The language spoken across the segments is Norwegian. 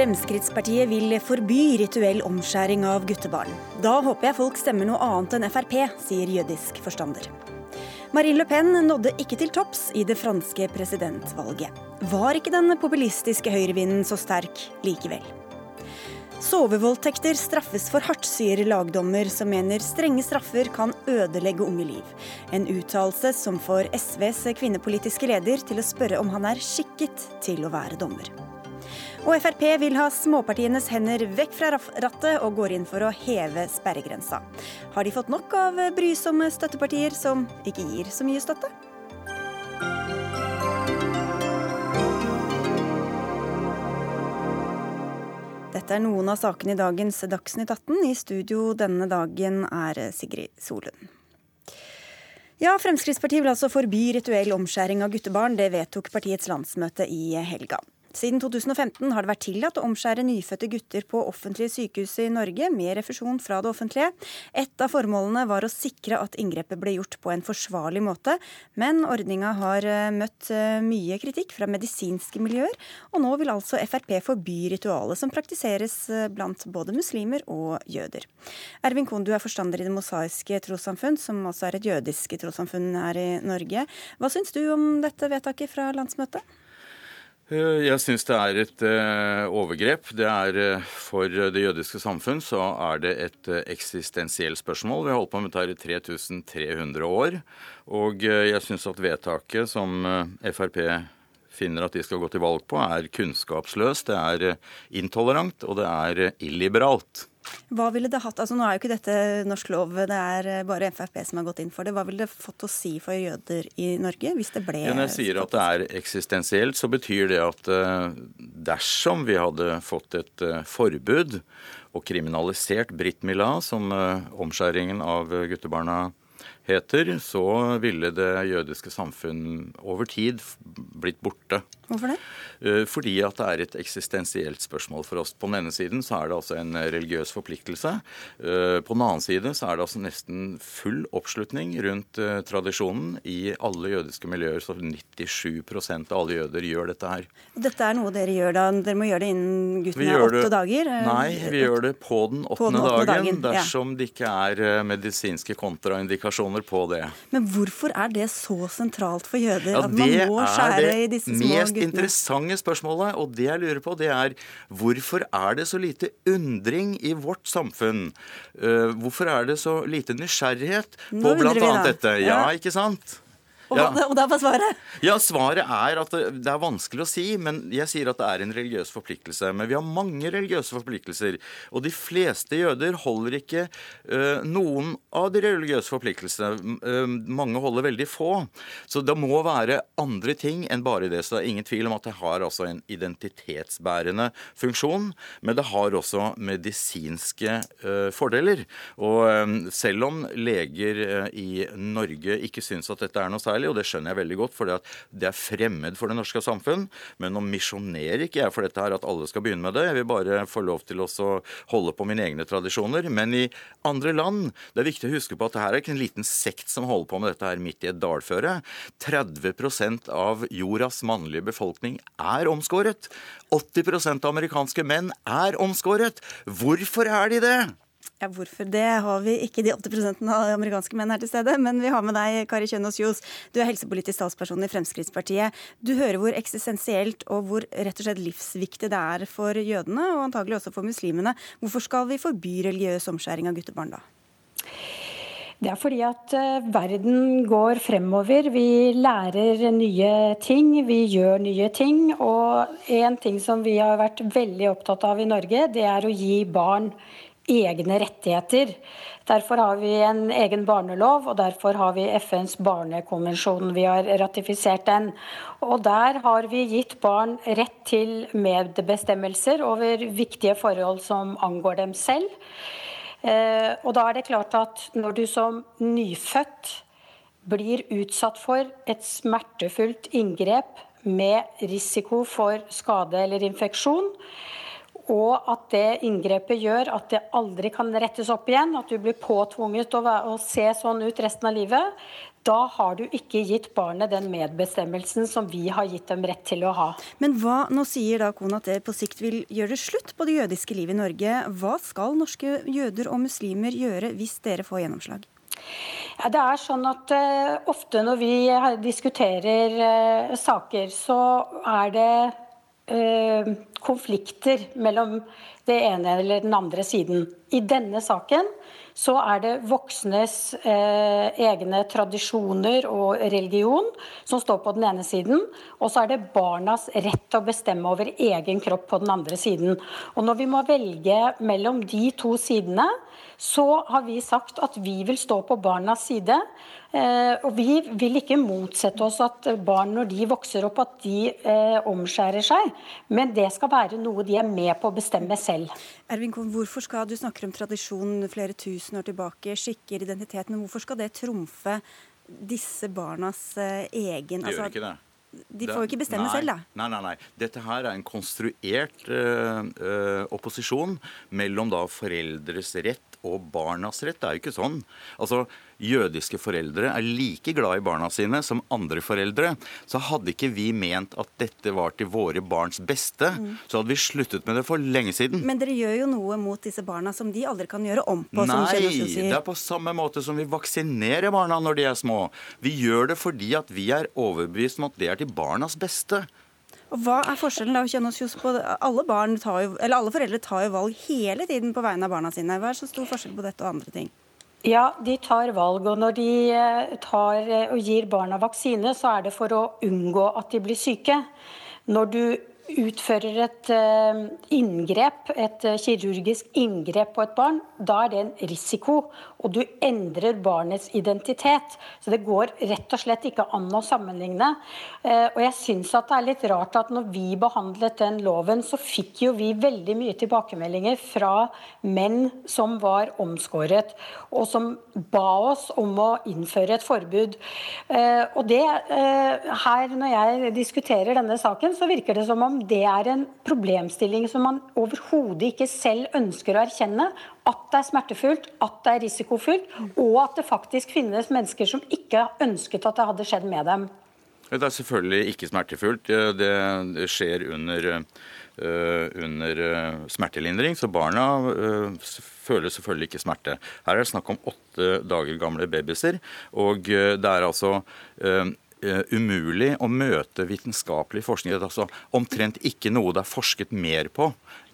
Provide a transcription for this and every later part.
Fremskrittspartiet vil forby rituell omskjæring av guttebarn. Da håper jeg folk stemmer noe annet enn Frp, sier jødisk forstander. Marine Le Pen nådde ikke til topps i det franske presidentvalget. Var ikke den populistiske høyrevinden så sterk likevel? Sovevoldtekter straffes for hardt, sier lagdommer som mener strenge straffer kan ødelegge unge liv. En uttalelse som får SVs kvinnepolitiske leder til å spørre om han er skikket til å være dommer. Og Frp vil ha småpartienes hender vekk fra rattet og går inn for å heve sperregrensa. Har de fått nok av brysomme støttepartier som ikke gir så mye støtte? Dette er noen av sakene i dagens Dagsnytt 18. I studio denne dagen er Sigrid Solund. Ja, Fremskrittspartiet vil altså forby rituell omskjæring av guttebarn. Det vedtok partiets landsmøte i helga. Siden 2015 har det vært tillatt å omskjære nyfødte gutter på offentlige sykehus i Norge med refusjon fra det offentlige. Et av formålene var å sikre at inngrepet ble gjort på en forsvarlig måte, men ordninga har eh, møtt eh, mye kritikk fra medisinske miljøer, og nå vil altså Frp forby ritualet som praktiseres eh, blant både muslimer og jøder. Ervin Kohn, du er forstander i Det mosaiske trossamfunn, som altså er et jødisk trossamfunn her i Norge. Hva syns du om dette vedtaket fra landsmøtet? Eh, jeg syns det er et uh, overgrep. Det er uh, For det jødiske samfunn så er det et eksistensielt spørsmål. Vi har holdt på med dette i 3300 år. Og jeg syns at vedtaket som Frp finner at de skal gå til valg på, er kunnskapsløst, det er intolerant og det er illiberalt. Hva ville det hatt, altså Nå er jo ikke dette norsk lov, det er eh, bare Frp som har gått inn for det. Hva ville det fått å si for jøder i Norge hvis det ble Når jeg sier at det er eksistensielt, så betyr det at eh, dersom vi hadde fått et eh, forbud og kriminalisert Britt Mila, som omskjæringen av guttebarna heter, så ville det jødiske samfunn over tid blitt borte. Hvorfor det? Eh, fordi at det er et eksistensielt spørsmål for oss. På den ene siden så er det altså en religiøs forpliktelse. Eh, på den annen side så er det altså nesten full oppslutning rundt eh, tradisjonen i alle jødiske miljøer. Så 97% av alle jøder gjør dette her. Dette er noe dere gjør da? Dere må gjøre det innen gutten er åtte dager? Nei, vi gjør det på den åttende, dagen, dagen, dersom ja. det ikke er medisinske kontraindikasjoner på det. Men hvorfor er det så sentralt for jøder ja, at man må skjære i disse små guttene? Interessante spørsmålet, og det jeg lurer på, det er hvorfor er det så lite undring i vårt samfunn? Uh, hvorfor er det så lite nysgjerrighet på bl.a. dette? Ja, ikke sant? Og, ja. og da var svaret? Ja, Svaret er at det, det, er vanskelig å si, men jeg sier at det er en religiøs forpliktelse. Men vi har mange religiøse forpliktelser, og de fleste jøder holder ikke uh, noen av de religiøse forpliktelsene. Uh, mange holder veldig få. Så det må være andre ting enn bare det. Så det er ingen tvil om at det har altså en identitetsbærende funksjon, men det har også medisinske uh, fordeler. Og selv om leger i Norge ikke syns at dette er noe særlig, forferdelig, og det skjønner jeg veldig godt, for det er fremmed for det norske samfunn. Men nå misjonerer ikke jeg for dette her at alle skal begynne med det. Jeg vil bare få lov til å holde på mine egne tradisjoner. Men i andre land Det er viktig å huske på at det her er ikke en liten sekt som holder på med dette her midt i et dalføre. 30% av jordas mannlige befolkning er omskåret. 80 av amerikanske menn er omskåret. Hvorfor er de det? Ja, Hvorfor det har vi ikke de 80% av amerikanske menn her til stede. Men vi har med deg Kari Kjønaas Kjos. Du er helsepolitisk talsperson i Fremskrittspartiet. Du hører hvor eksistensielt og hvor rett og slett livsviktig det er for jødene, og antagelig også for muslimene. Hvorfor skal vi forby religiøs omskjæring av guttebarn da? Det er fordi at eh, verden går fremover. Vi lærer nye ting, vi gjør nye ting. Og en ting som vi har vært veldig opptatt av i Norge, det er å gi barn egne rettigheter. Derfor har vi en egen barnelov, og derfor har vi FNs barnekonvensjon. Vi har ratifisert den. Og der har vi gitt barn rett til medbestemmelser over viktige forhold som angår dem selv. Eh, og da er det klart at når du som nyfødt blir utsatt for et smertefullt inngrep med risiko for skade eller infeksjon, og at det inngrepet gjør at det aldri kan rettes opp igjen, at du blir påtvunget å, se sånn ut resten av livet, da har du ikke gitt barnet den medbestemmelsen som vi har gitt dem rett til å ha. Men hva, nå sier da Kona at det på sikt vil gjøre det slutt på det jødiske livet i Norge. Hva skal norske jøder og muslimer gjøre hvis dere får gjennomslag? Ja, det er sånn at uh, Ofte når vi diskuterer uh, saker, så er det konflikter mellom det ene eller den andre siden. I denne saken så er det voksnes eh, egne tradisjoner og religion som står på den ene siden, og så er det barnas rett til å bestemme over egen kropp på den andre siden. Og når vi må velge mellom de to sidene, så har vi sagt at vi vil stå på barnas side. Eh, og vi vil ikke motsette oss at barn når de vokser opp, at de eh, omskjærer seg. Men det skal være noe de er med på å bestemme selv. Ervin Kohn, hvorfor skal du snakker om tradisjon flere tusen år tilbake, skikker, identitet, men hvorfor skal det trumfe disse barnas eh, egen Det gjør altså, ikke det. De får jo ikke bestemme nei, selv, da. Nei, nei, nei. Dette her er en konstruert ø, ø, opposisjon mellom da foreldres rett og barnas rett. Det er jo ikke sånn. Altså, Jødiske foreldre er like glad i barna sine som andre foreldre. Så hadde ikke vi ment at dette var til våre barns beste, mm. så hadde vi sluttet med det for lenge siden. Men dere gjør jo noe mot disse barna som de aldri kan gjøre om på. Nei, det er på samme måte som vi vaksinerer barna når de er små. Vi gjør det fordi at vi er overbevist om at det er til barnas beste. Og Hva er forskjellen da, Kjønaas på alle, alle foreldre tar jo valg hele tiden på vegne av barna sine. Hva er så stor forskjell på dette og andre ting? Ja, de tar valg. Og når de eh, tar eh, og gir barna vaksine, så er det for å unngå at de blir syke. Når du utfører et eh, inngrep, et kirurgisk inngrep på et barn, da er det en risiko. Og du endrer barnets identitet. Så det går rett og slett ikke an å sammenligne. Eh, og jeg syns at det er litt rart at når vi behandlet den loven, så fikk jo vi veldig mye tilbakemeldinger fra menn som var omskåret, og som ba oss om å innføre et forbud. Og det her, når jeg diskuterer denne saken, så virker det som om det er en problemstilling som man overhodet ikke selv ønsker å erkjenne. At det er smertefullt, at det er risikofullt, og at det faktisk finnes mennesker som ikke ønsket at det hadde skjedd med dem. Det er selvfølgelig ikke smertefullt. Det skjer under, uh, under uh, smertelindring, så barna uh, føler selvfølgelig ikke smerte. Her er det snakk om åtte dager gamle babyer, og det er altså umulig å møte vitenskapelig forskning. Det er altså omtrent ikke noe det er forsket mer på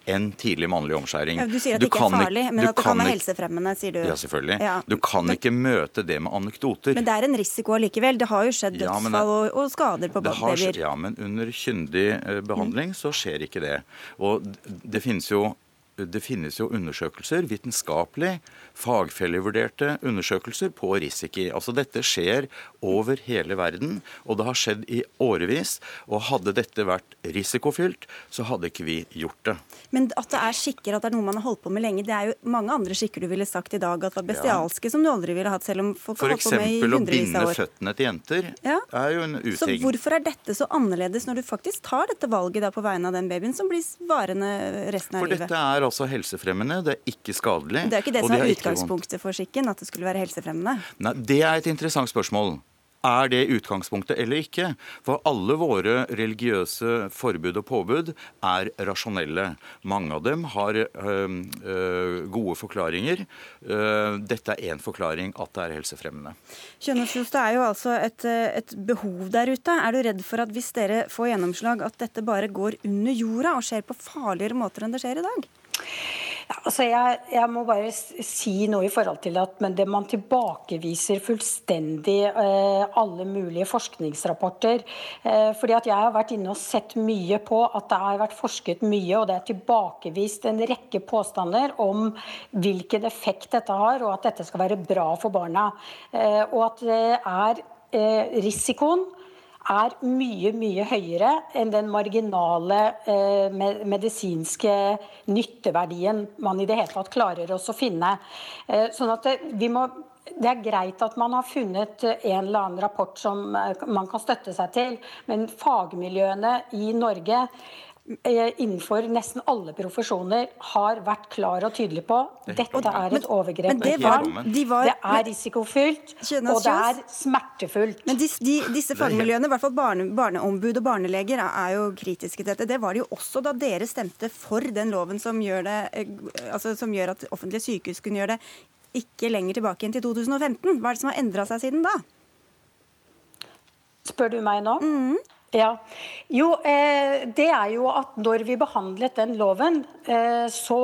enn tidlig mannlig omskjæring. Ja, du sier at det ikke er farlig, men at det kan være helsefremmende, sier du. Ja, selvfølgelig. Ja. Du kan ikke møte det med anekdoter. Men det er en risiko allikevel. Det har jo skjedd dødsfall ja, og, og, skader på babyer. Ja, men under kyndig uh, behandling mm. så skjer ikke det. Og det finnes jo det finnes jo undersøkelser, vitenskapelig fagfellevurderte undersøkelser på risiko. Altså Dette skjer over hele verden, og det har skjedd i årevis. Og hadde dette vært risikofylt, så hadde ikke vi gjort det. Men at det er skikker, at det er noe man har holdt på med lenge, det er jo mange andre skikker du ville sagt i dag at var bestialske, ja. som du aldri ville hatt, selv om folk har holdt på med i hundrevis av år. Eksempel å binde føttene til jenter ja. er jo en uting. Så hvorfor er dette så annerledes når du faktisk tar dette valget da på vegne av den babyen, som blir varende resten av for livet? Dette er altså helsefremmende, det er ikke skadelig. Det er ikke det som er utgangspunktet for skikken, at det skulle være helsefremmende? Nei, Det er et interessant spørsmål. Er det utgangspunktet eller ikke? For alle våre religiøse forbud og påbud er rasjonelle. Mange av dem har øh, øh, gode forklaringer. Uh, dette er én forklaring, at det er helsefremmende. Kjønaas det er jo altså et, et, behov der ute. Er du redd for at hvis dere får gjennomslag, at dette bare går under jorda og skjer på farligere måter enn det skjer i dag? Ja, altså jeg, jeg, må bare si noe i forhold til at men det man tilbakeviser fullstendig eh, alle mulige forskningsrapporter. Eh, fordi at Jeg har vært inne og sett mye på at det har vært forsket mye, og det er tilbakevist en rekke påstander om hvilken effekt dette har, og at dette skal være bra for barna. Eh, og at det er eh, risikoen er mye, mye høyere enn den marginale eh, medisinske nytteverdien man i det hele tatt klarer oss å finne. Eh, sånn at det, vi må det er greit at man har funnet en eller annen rapport som eh, man kan støtte seg til, men fagmiljøene i Norge Eh, innenfor nesten alle profesjoner har vært klar og tydelig på dette er et overgrep mot barn. De det er risikofylt, og det er smertefullt. Men disse, de, disse fagmiljøene, i hvert fall barne, barneombud og barneleger, er jo kritiske til dette. Det var de jo også da dere stemte for den loven som gjør, det, eh, altså, som gjør at offentlige sykehus kunne gjøre det ikke lenger tilbake enn til 2015. Hva er det som har endra seg siden da? Spør du meg nå? Mm. Ja, jo, eh, det er jo at når vi behandlet den loven, eh, så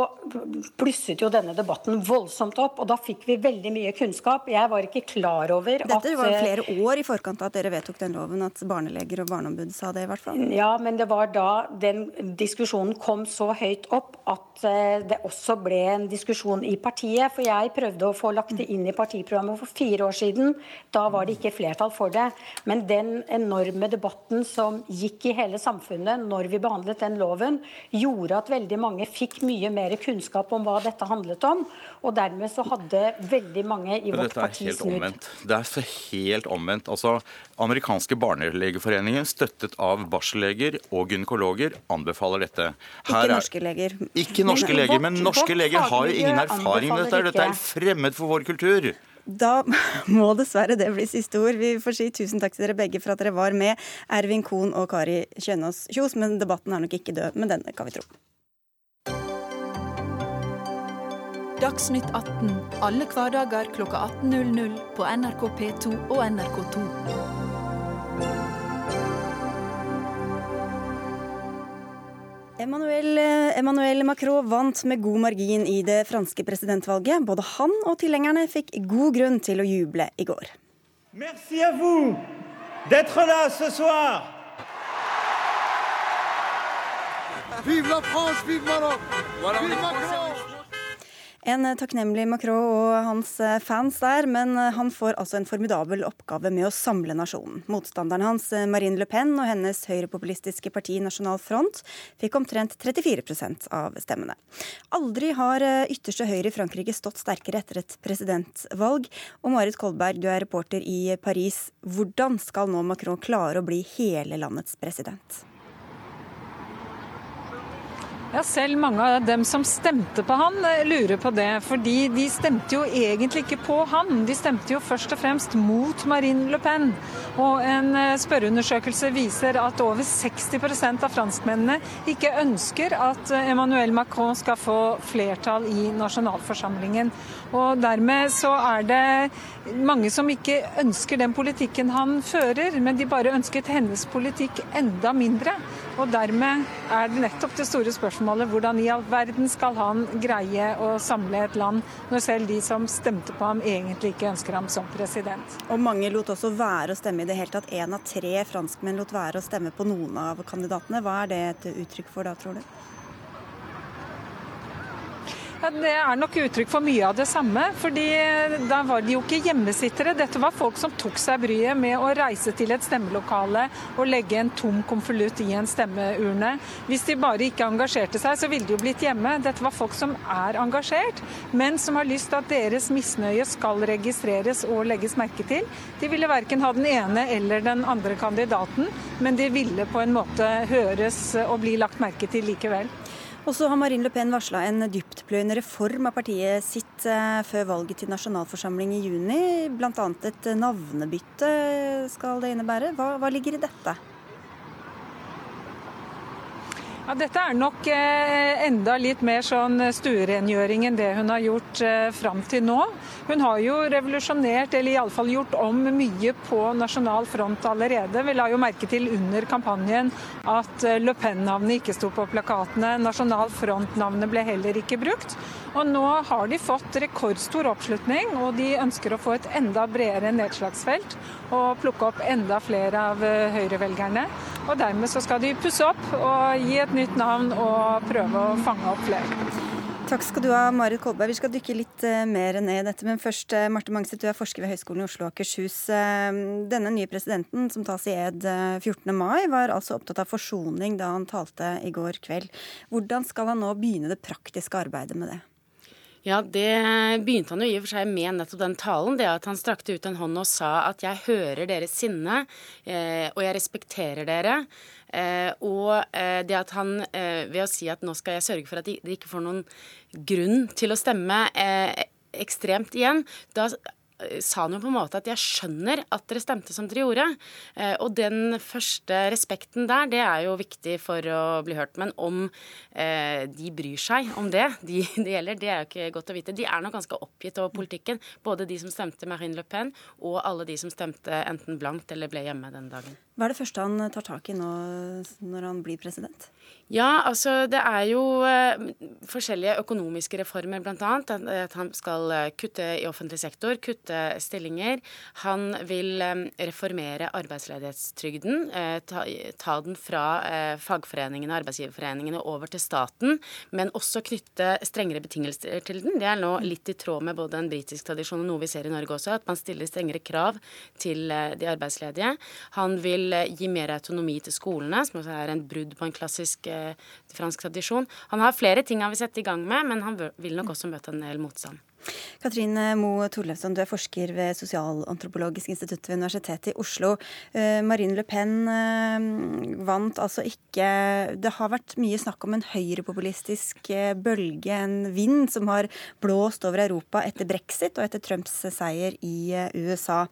blusset jo denne debatten voldsomt opp. Og da fikk vi veldig mye kunnskap. Jeg var ikke klar over Dette at Dette var jo flere år i forkant av at dere vedtok den loven, at barneleger og barneombud sa det, i hvert fall. Ja, men det var da den diskusjonen kom så høyt opp at eh, det også ble en diskusjon i partiet. For jeg prøvde å få lagt det inn i partiprogrammet for fire år siden. Da var det ikke flertall for det. Men den enorme debatten som gikk i hele samfunnet når vi behandlet den loven, gjorde at veldig mange fikk mye mer kunnskap om hva dette handlet om. Og dermed så hadde veldig mange i vårt parti snudd. Det er så helt omvendt. Altså, Amerikanske barnelegeforeningen, støttet av barselleger og gynekologer, anbefaler dette. Her ikke norske leger. Ikke norske leger, men norske leger har jo ingen erfaring med dette. Dette er fremmed for vår kultur. Da må dessverre det bli siste ord. Vi får si tusen takk til dere begge for at dere var med, Ervin Kohn og Kari Kjønaas Kjos. Men debatten er nok ikke død, men denne kan vi tro. Dagsnytt 18 alle hverdager kl 18.00 på NRK P2 og NRK2. Emmanuel, eh, Emmanuel, Macron vant med god margin i det franske presidentvalget. Både han og tilhengerne fikk god grunn til å juble i går. Merci à vous d'être là ce soir. Vive la France, vive Maroc! Vive Macron! En takknemlig Macron og hans eh, fans der, men eh, han får altså en formidabel oppgave med å samle nasjonen. Motstanderen hans, eh, Marine Le Pen og hennes høyrepopulistiske parti Nasjonal Front, fikk omtrent 34% av stemmene. Aldri har ytterste høyre i Frankrike stått sterkere etter et presidentvalg. Og Marit Kolberg, du er reporter i Paris. Hvordan skal nå Macron klare å bli hele landets president? Ja, Selv mange av dem som stemte på han, eh, lurer på det. Fordi de stemte jo egentlig ikke på han. De stemte jo først og fremst mot Marine Le Pen. Og en eh, spørreundersøkelse viser at over 60% av franskmennene ikke ønsker at eh, Emmanuel Macron skal få flertall i nasjonalforsamlingen. Og dermed så er det mange som ikke ønsker den politikken han fører, men de bare ønsket hennes politikk enda mindre. Og dermed er det nettopp det store spørsmålet hvordan i all verden skal han greie å samle et land, når selv de som stemte på ham egentlig ikke ønsker ham som president. Og mange lot også være å stemme i det hele tatt. Én av tre franskmenn lot være å stemme på noen av kandidatene. Hva er det et uttrykk for da, tror du? Ja, det er nok uttrykk for mye av det samme. fordi Da var de jo ikke hjemmesittere. Dette var folk som tok seg bryet med å reise til et stemmelokale og legge en tom konvolutt i en stemmeurne. Hvis de bare ikke engasjerte seg, så ville de jo blitt hjemme. Dette var folk som er engasjert, men som har lyst til at deres misnøye skal registreres og legges merke til. De ville verken ha den ene eller den andre kandidaten, men de ville på en måte høres og bli lagt merke til likevel. Og så har Marine Le Pen varsla en dyptpløyende reform av partiet sitt eh, før valget til nasjonalforsamling i juni. Bl.a. et navnebytte skal det innebære. Hva, hva ligger i dette? Ja, dette er nok eh, enda litt mer sånn stuerengjøring enn det hun har gjort eh, fram til nå. Hun har jo revolusjonert, eller iallfall gjort om mye på nasjonal front allerede. Vi la jo merke til under kampanjen at eh, Le Pen-navnet ikke sto på plakatene. Nasjonal front-navnet ble heller ikke brukt. Og nå har de fått rekordstor oppslutning, og de ønsker å få et enda bredere nedslagsfelt og plukke opp enda flere av høyrevelgerne. Og dermed så skal de pusse opp og gi et nytt navn og prøve å fange opp flere. Takk skal du ha, Marit Kolberg. Vi skal dykke litt eh, mer ned i dette. Men først, eh, Marte Mangset, du er forsker ved Høgskolen i Oslo og Akershus. Eh, denne nye presidenten, som tas i ed 14. mai, var altså opptatt av forsoning da han talte i går kveld. Hvordan skal han nå begynne det praktiske arbeidet med det? Ja, det begynte han jo i og for seg med nettopp den talen. Det at han strakte ut en hånd og sa at jeg hører deres sinne, eh, og jeg respekterer dere. Eh, og eh, det at han ved å si at nå skal jeg sørge for at de, ikke får noen grunn til å stemme ekstremt igjen, da sa han jo på en måte at jeg skjønner at dere stemte som dere gjorde. Eh, og den første respekten der, det er jo viktig for å bli hørt. Men om eh, de bryr seg om det, de det gjelder, det er jo ikke godt å vite. De er nok ganske oppgitt over politikken. Både de som stemte Marine Le Pen, og alle de som stemte enten blankt eller ble hjemme den dagen. Hva er det første han tar tak i nå når han blir president? Ja, altså det er jo eh, forskjellige økonomiske reformer, bl.a. At han skal eh, kutte i offentlig sektor, kutte stillinger. Han vil eh, reformere arbeidsledighetstrygden. Eh, ta, ta, den fra eh, fagforeningene, arbeidsgiverforeningene over til staten. Men også knytte strengere betingelser til den. Det er nå litt i tråd med både en britisk tradisjon og noe vi ser i Norge også, at man stiller strengere krav til eh, de arbeidsledige. Han vil vil eh, gi mer autonomi til skolene, som også er en brudd på en klassisk eh, fransk tradisjon. Han har flere ting han vil sette i gang med, men han vil nok også møte en del motstand. Katrine Moe Torleifsson, du er forsker ved Sosialantropologisk institutt ved Universitetet i Oslo. Eh, Marine Le Pen vant altså ikke Det har vært mye snakk om en høyrepopulistisk bølge, en vind som har blåst over Europa etter brexit og etter Trumps seier i USA.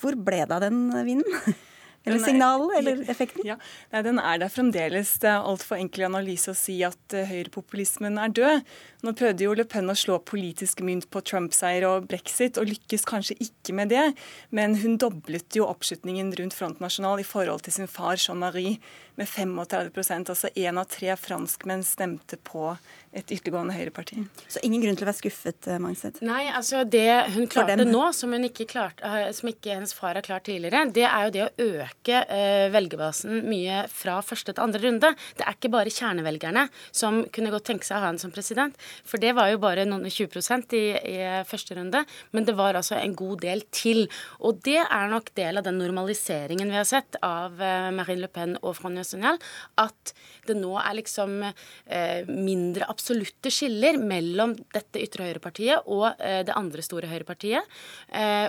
Hvor ble det av den vinden? Eller signalet, eller effekten? Ja, Nei, Den er der fremdeles. Det er altfor enkel analyse å si at uh, høyrepopulismen er død. Nå prøvde jo Le Pen å slå politisk mynt på Trump-seier og brexit, og lykkes kanskje ikke med det. Men hun doblet jo oppslutningen rundt Front National i forhold til sin far Jean-Marie med 35% Altså én av tre franskmenn stemte på et ytterliggående høyreparti. Så ingen grunn til å være skuffet, Mangset? Nei, altså det hun klarte nå, som, hun ikke klarte, eh, som ikke hennes far har klart tidligere, det er jo det å øke uh, velgerbasen mye fra første til andre runde. Det er ikke bare kjernevelgerne som kunne godt tenke seg å ha henne som president. For det var jo bare noen 20 i, i første runde. Men det var altså en god del til. Og det er nok del av den normaliseringen vi har sett av Marine Le Pen og Front National, at det nå er liksom uh, mindre absolutte skiller mellom dette ytre høyrepartiet og uh, det andre store høyrepartiet.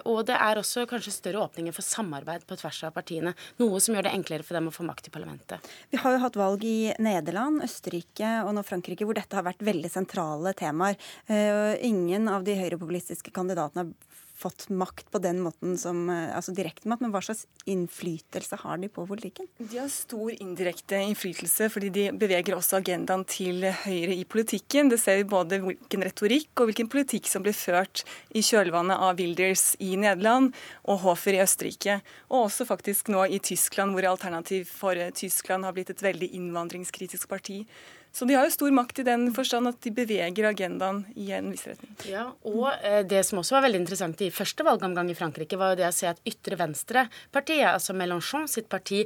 og det er også kanskje større åpninger for samarbeid på tvers av partiene. Noe som gjør det enklere for dem å få makt i parlamentet. Vi har jo hatt valg i Nederland, Østerrike og nå Frankrike hvor dette har vært veldig sentrale temaer. Eh, ingen av de høyrepopulistiske kandidatene har fått makt på den måten som eh, altså direkte makt, men hva slags innflytelse har de på politikken? De har stor indirekte innflytelse, fordi de beveger også agendaen til høyre i politikken. Det ser vi både hvilken retorikk og hvilken politikk som blir ført i kjølvannet av Wilders i Nederland og Hofer i Østerrike. Og også faktisk nå i Tyskland, hvor Alternativ for Tyskland har blitt et veldig innvandringskritisk parti. Så de har jo stor makt i den forstand at de beveger agendaen i en viss retning. Ja, og eh, Det som også var veldig interessant i første valgomgang i Frankrike, var jo det å se at ytre venstre-partiet, altså Mélenchon sitt parti,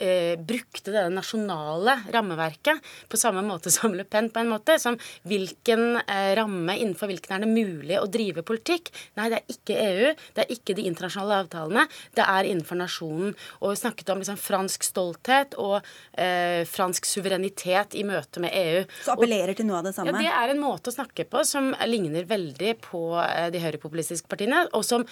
eh, brukte det nasjonale rammeverket på samme måte som Le Pen, på en måte. Som hvilken eh, ramme innenfor hvilken er det mulig å drive politikk? Nei, det er ikke EU, det er ikke de internasjonale avtalene, det er innenfor nasjonen. Og vi snakket om liksom, fransk stolthet og eh, fransk suverenitet i møte med EU. Så appellerer til noe av det samme? Ja, det er en måte å snakke på som ligner veldig på eh, de høyrepopulistiske partiene, og som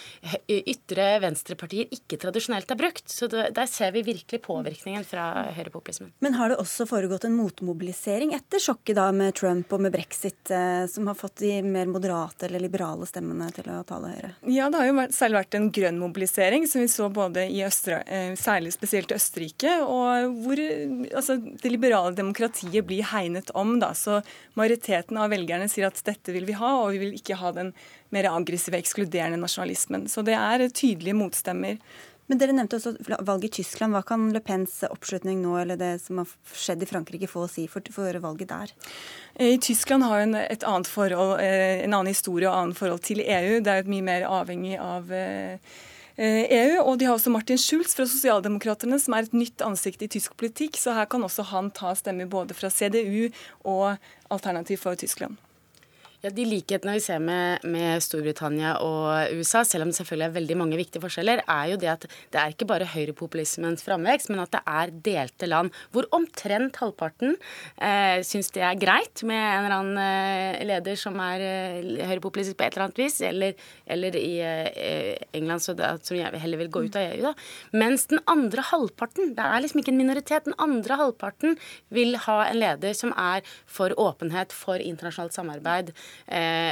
ytre venstrepartier ikke tradisjonelt har brukt. Så det, der ser vi virkelig påvirkning påvirkningen fra høyrepopulismen. Men har det også foregått en motmobilisering etter sjokket da med Trump og med brexit, eh, som har fått de mer moderate eller liberale stemmene til å tale høyere? Ja, det har jo særlig vært en grønn mobilisering, som vi så både i Østre, eh, særlig spesielt i Østerrike, og hvor altså, det liberale demokratiet blir hegnet om. Da. Så majoriteten av velgerne sier at dette vil vi ha, og vi vil ikke ha den mer aggressive, ekskluderende nasjonalismen. Så det er tydelige motstemmer. Men dere nevnte også valget i Tyskland. Hva kan Le Pens oppslutning nå, eller det som har skjedd i Frankrike, få å si for, for valget der? I Tyskland har en, et annet forhold, eh, en annen historie og annet forhold til EU. Det er mye mer avhengig av EU. Eh, e og de har også Martin Schulz fra Sosialdemokratene, som er et nytt ansikt i tysk politikk. Så her kan også han ta stemmer både fra CDU og Alternativ for Tyskland. Ja, De likhetene vi ser med, med, Storbritannia og USA, selv om det selvfølgelig er veldig mange viktige forskjeller, er jo det at det er ikke bare høyrepopulismens framvekst, men at det er delte land hvor omtrent halvparten eh, syns det er greit med en eller annen eh, leder som er eh, høyrepopulistisk på et eller annet vis, eller, eller i eh, England så det, som jeg heller vil gå ut av EU, da. Mens den andre halvparten, det er liksom ikke en minoritet, den andre halvparten vil ha en leder som er for åpenhet, for internasjonalt samarbeid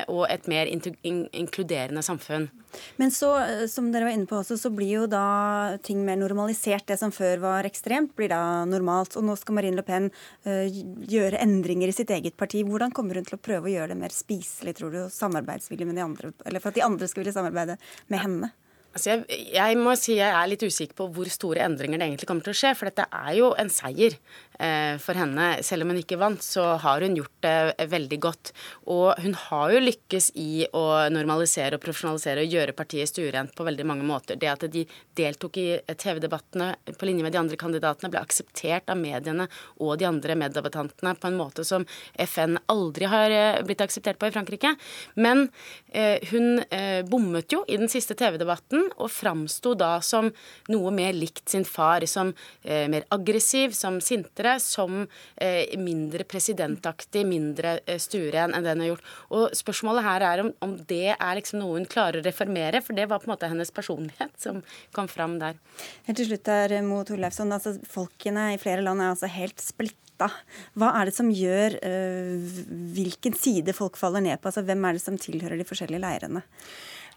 og et mer inkluderende samfunn. Men så, eh, som dere var inne på også, så blir jo da ting mer normalisert. Det som før var ekstremt, blir da normalt. Og nå skal Marine Le Pen uh, gjøre endringer i sitt eget parti. Hvordan kommer hun til å prøve å gjøre det mer spiselig, tror du, og samarbeidsvillig med de andre? Eller for at de andre skal ville samarbeide med henne? Altså jeg, jeg, må si jeg er litt usikker på hvor store endringer det egentlig kommer til å skje. For dette er jo en seier eh, for henne. Selv om hun ikke vant, så har hun gjort det eh, veldig godt. Og hun har jo lykkes i å normalisere og profesjonalisere og gjøre partiet stuerent på veldig mange måter. Det at de deltok i TV-debattene på linje med de andre kandidatene, ble akseptert av mediene og de andre meddebattantene på en måte som FN aldri har eh, blitt akseptert på i Frankrike. Men eh, hun eh, bommet jo i den siste TV-debatten og framsto da som noe mer likt sin far, som eh, mer aggressiv, som sintere, som eh, mindre presidentaktig, mindre eh, stueren enn det hun har gjort. Og spørsmålet her er om, om det er liksom noe hun klarer å reformere, for det var på en måte hennes personlighet som kom fram der. Helt til slutt der, Mo Torleifsson, altså Folkene i flere land er altså helt splitta. Hva er det som gjør uh, hvilken side folk faller ned på? Altså, hvem er det som tilhører de forskjellige leirene?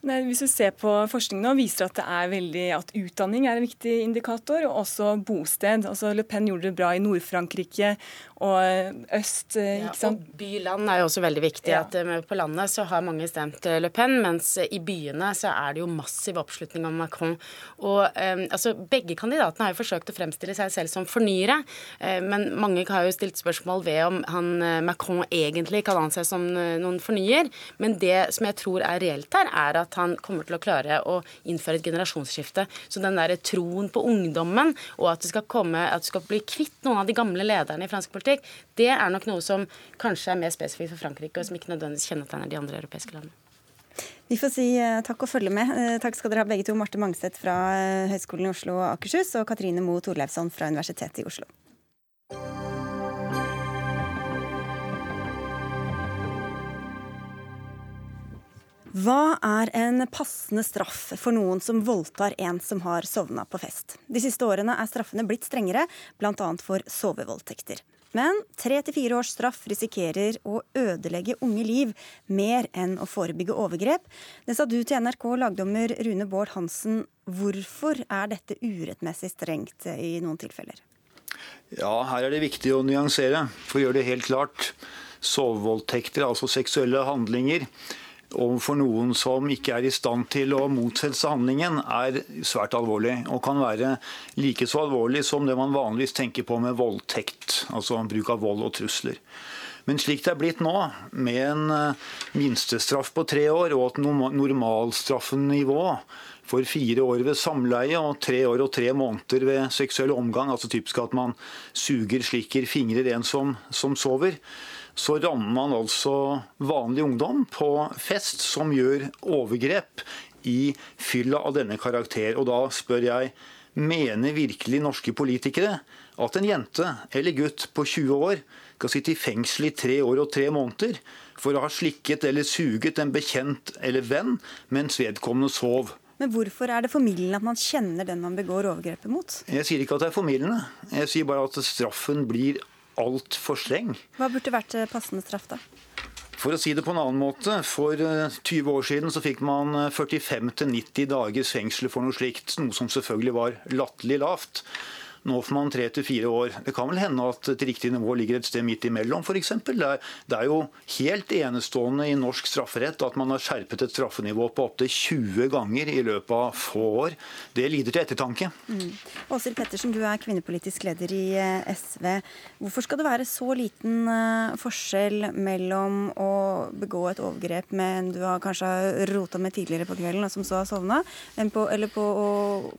Nei, hvis du ser på forskning nå, viser at det er veldig at utdanning er en viktig indikator, og også bosted. Altså Le Pen gjorde det bra i Nord-Frankrike og øst. Eh, ikke sant? Ja, og by-land er jo også veldig viktig. Ja. at eh, På landet så har mange stemt eh, Le Pen, mens i byene så er det jo massiv oppslutning om Macron. Og um, altså, Begge kandidatene har jo forsøkt å fremstille seg selv som fornyere, uh, men mange har jo stilt spørsmål ved om han Macron egentlig kan anses som noen fornyer. Men det som jeg tror er reelt her, er at at han kommer til å klare å innføre et generasjonsskifte. Så den der troen på ungdommen, og at du skal, skal bli kvitt noen av de gamle lederne i fransk politikk, det er nok noe som kanskje er mer spesifikt for Frankrike, og som ikke nødvendigvis kjennetegner de andre europeiske landene. Vi får si uh, takk og følge med. Uh, takk skal dere ha begge to. Marte Mangstedt fra uh, Høgskolen i Oslo og Akershus, og Katrine Moe Torleifsson fra Universitetet i Oslo. Hva er en passende straff for noen som voldtar en som har sovna på fest? De siste årene er straffene blitt strengere, bl.a. for sovevoldtekter. Men tre til fire års straff risikerer å ødelegge unge liv mer enn å forebygge overgrep. Det sa du til NRK, lagdommer Rune Bård Hansen. Hvorfor er dette urettmessig strengt i noen tilfeller? Ja, her er det viktig å nyansere, for å gjøre det helt klart. Sovevoldtekter, altså seksuelle handlinger, overfor noen som ikke er i stand til å motsette handlingen, er svært alvorlig. Og kan være like så alvorlig som det man vanligvis tenker på med voldtekt. Altså bruk av vold og trusler. Men slik det er blitt nå, med en eh, minstestraff på tre år og et normalstraffenivå for fire år ved samleie og tre år og tre måneder ved seksuell omgang, altså typisk at man suger, slikker, fingrer en som, som sover, så rammer man altså vanlig ungdom på fest som gjør overgrep i fylla av denne karakter. Og da spør jeg, mener virkelig norske politikere at en jente eller gutt på 20 år skal sitte i fengsel i tre år og tre måneder for å ha slikket eller suget en bekjent eller venn mens vedkommende sov? Men hvorfor er det formildende at man kjenner den man begår overgrepet mot? Jeg sier ikke at det er formildende. Jeg sier bare at straffen blir altfor streng. Hva burde vært eh, passende straff, da? For å si det på en annen måte, For 20 eh, år siden så fikk man 45-90 eh, dagers fengsel for noe slikt, noe som selvfølgelig var latterlig lavt. Nå får man tre til fire år. Det kan vel hende at et riktig nivå ligger et sted midt imellom, f.eks. Det, det er jo helt enestående i norsk strafferett at man har skjerpet et straffenivå på opptil 20 ganger i løpet av få år. Det lider til ettertanke. Mm. Åshild Pettersen, du er kvinnepolitisk leder i eh, SV. Hvorfor skal det være så liten eh, forskjell mellom å begå et overgrep med en du har kanskje rota med tidligere på kvelden, og som så har sovna, eller på å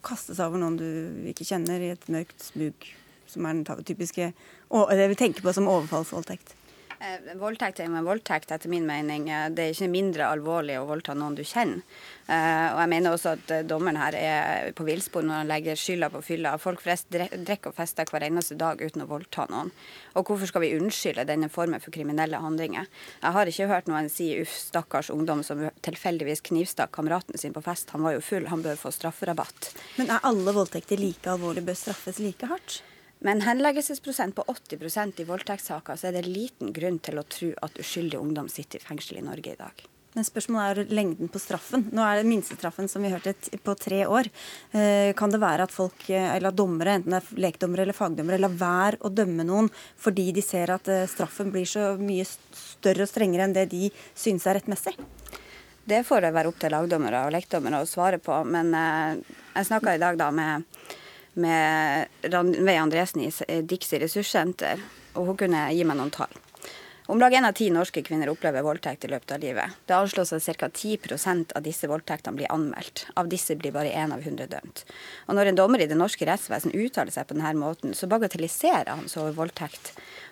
kaste seg over noen du ikke kjenner i et mørkt smug, som er den typiske det vi tenker på som overfallsvoldtekt? Eh, voldtekt er jo en voldtekt, etter min mening. Eh, det er ikke mindre alvorlig å voldta noen du kjenner. Eh, og jeg mener også at dommeren her er på villspor når han legger skylda på fylla. Folk flest drikker og fester hver eneste dag uten å voldta noen. Og hvorfor skal vi unnskylde denne formen for kriminelle handlinger? Jeg har ikke hørt noen si uff, stakkars ungdom som tilfeldigvis knivstakk kameraten sin på fest. Han var jo full, han bør få strafferabatt. Men er alle voldtekter like alvorlige, bør straffes like hardt? Med en henleggelsesprosent på 80% i voldtektssaker, så er det liten grunn til å tro at uskyldig ungdom sitter i fengsel i Norge i dag. Men spørsmålet er lengden på straffen. Nå er det minstestraffen som vi hørte på tre år. Eh, kan det være at folk, eh, eller dommere, enten det er lekdommere eller fagdommere, lar være å dømme noen fordi de ser at eh, straffen blir så mye større og strengere enn det de synes er rettmessig? Det får det være opp til lagdommere og lekdommere å svare på. Men jeg snakka i dag da med med Randveig Andresen i Dixie ressurssenter, og hun kunne gi meg noen tall. Om lag én av ti norske kvinner opplever voldtekt i løpet av livet. Det anslås at ca. 10% av disse voldtektene blir anmeldt. Av disse blir bare én av hundre dømt. Og når en dommer i det norske rettsvesen uttaler seg på denne måten, så bagatelliserer han så voldtekt.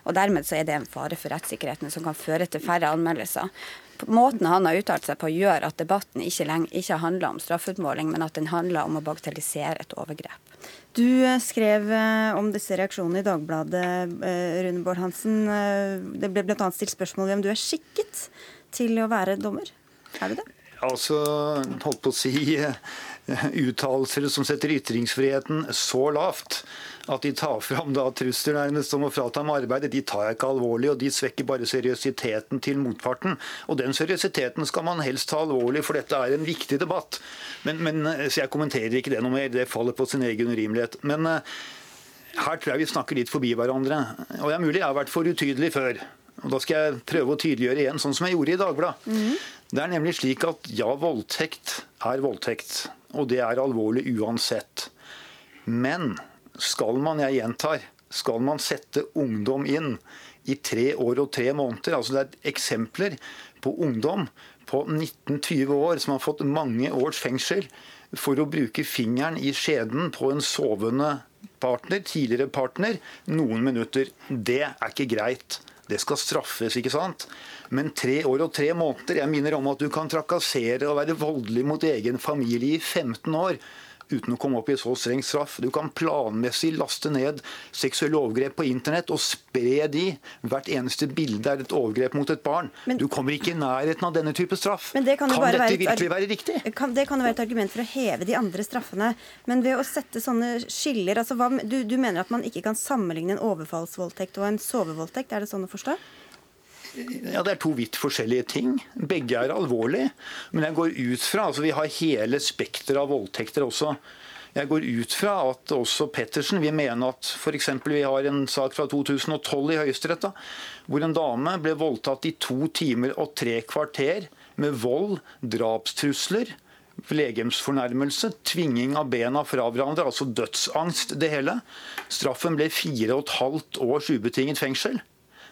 Og dermed så er det en fare for rettssikkerheten som kan føre til færre anmeldelser. Måten han har uttalt seg på, gjør at debatten ikke, lenge, ikke handler om straffeutmåling, men at den handler om å bagatellisere et overgrep. Du eh, skrev eh, om disse reaksjonene i Dagbladet, eh, Rune Bård Hansen. Det ble bl.a. stilt spørsmål om du er skikket til å være dommer. Er du det? Altså, holdt på å si uttalelser som setter ytringsfriheten så lavt at de tar fram da trusler nærmest om å frata ham arbeidet, de tar jeg ikke alvorlig, og de svekker bare seriøsiteten til motparten. Og den seriøsiteten skal man helst ta alvorlig, for dette er en viktig debatt. Men, men, så jeg kommenterer ikke det noe mer, det faller på sin egen urimelighet. Men uh, her tror jeg vi snakker litt forbi hverandre. Og det er mulig jeg har vært for utydelig før. Og Da skal jeg prøve å tydeliggjøre igjen, sånn som jeg gjorde i Dagbladet. Mm. Det er nemlig slik at ja, voldtekt er voldtekt. Og det er alvorlig uansett. Men skal man, jeg gjentar, skal man sette ungdom inn i tre år og tre måneder altså Det er eksempler på ungdom på 19-20 år som har fått mange års fengsel for å bruke fingeren i skjeden på en sovende partner, tidligere partner, noen minutter. Det er ikke greit. Det skal straffes, ikke sant? Men tre år og tre måneder Jeg minner om at du kan trakassere og være voldelig mot egen familie i 15 år uten å komme opp i så streng straff. Du kan planmessig laste ned seksuelle overgrep på internett og spre de. Hvert eneste bilde er et overgrep mot et barn. Men, du kommer ikke i nærheten av denne type straff. kan, kan dette være virkelig være riktig? Kan, det kan jo være et argument for å heve de andre straffene. Men ved å sette sånne skiller altså hva, du, du mener at man ikke kan sammenligne en overfallsvoldtekt og en sovevoldtekt? Er det sånn å forstå? Ja, Det er to vidt forskjellige ting. Begge er alvorlige. Men jeg går ut fra altså Vi har hele spekteret av voldtekter også. Jeg går ut fra at også Pettersen vil mene at f.eks. vi har en sak fra 2012 i Høyesterett hvor en dame ble voldtatt i to timer og tre kvarter med vold, drapstrusler, legemsfornærmelse, tvinging av bena fra hverandre, altså dødsangst, det hele. Straffen ble fire og et halvt års ubetinget fengsel.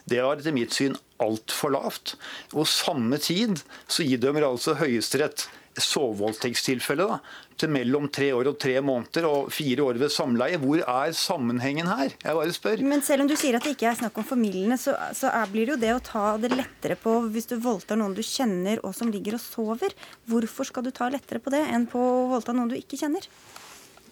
Det var etter mitt syn altfor lavt. Og samme tid så idømmer altså Høyesterett sovevoldtektstilfelle til mellom tre år og tre måneder og fire år ved samleie. Hvor er sammenhengen her? Jeg bare spør. Men selv om du sier at det ikke er snakk om formildende, så, så er, blir det jo det å ta det lettere på hvis du voldtar noen du kjenner og som ligger og sover. Hvorfor skal du ta lettere på det enn på å voldta noen du ikke kjenner?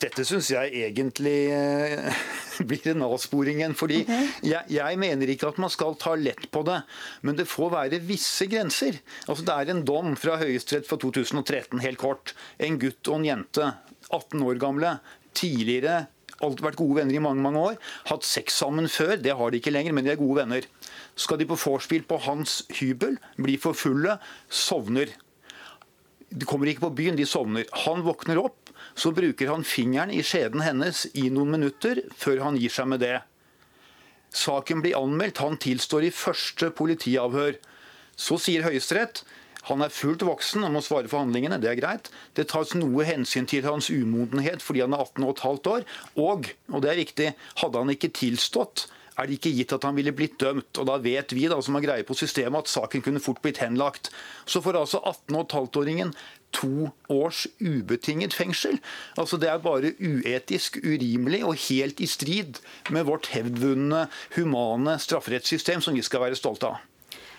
Dette syns jeg egentlig eh, blir en avsporing igjen. fordi okay. jeg, jeg, mener ikke at man skal ta lett på det, men det får være visse grenser. Altså Det er en dom fra Høyesterett fra 2013, helt kort. En gutt og en jente, 18 år gamle, tidligere alltid vært gode venner i mange mange år. Hatt sex sammen før, det har de ikke lenger, men de er gode venner. Skal de på vorspiel på hans hybel, bli for fulle, sovner. De kommer ikke på byen, de sovner. Han våkner opp, så bruker han fingeren i skjeden hennes i noen minutter før han gir seg med det. Saken blir anmeldt, han tilstår i første politiavhør. Så sier Høyesterett han er fullt voksen og må svare for handlingene, det er greit. Det tas noe hensyn til hans umodenhet fordi han er 18 15 år. Og, og det er viktig, hadde han ikke tilstått, er det ikke gitt at han ville blitt dømt. Og da vet vi da, som har greie på systemet at saken kunne fort blitt henlagt. Så får altså 18 15-åringen to års ubetinget fengsel. Altså Det er bare uetisk, urimelig og helt i strid med vårt hevdvunne, humane strafferettssystem som vi skal være stolte av.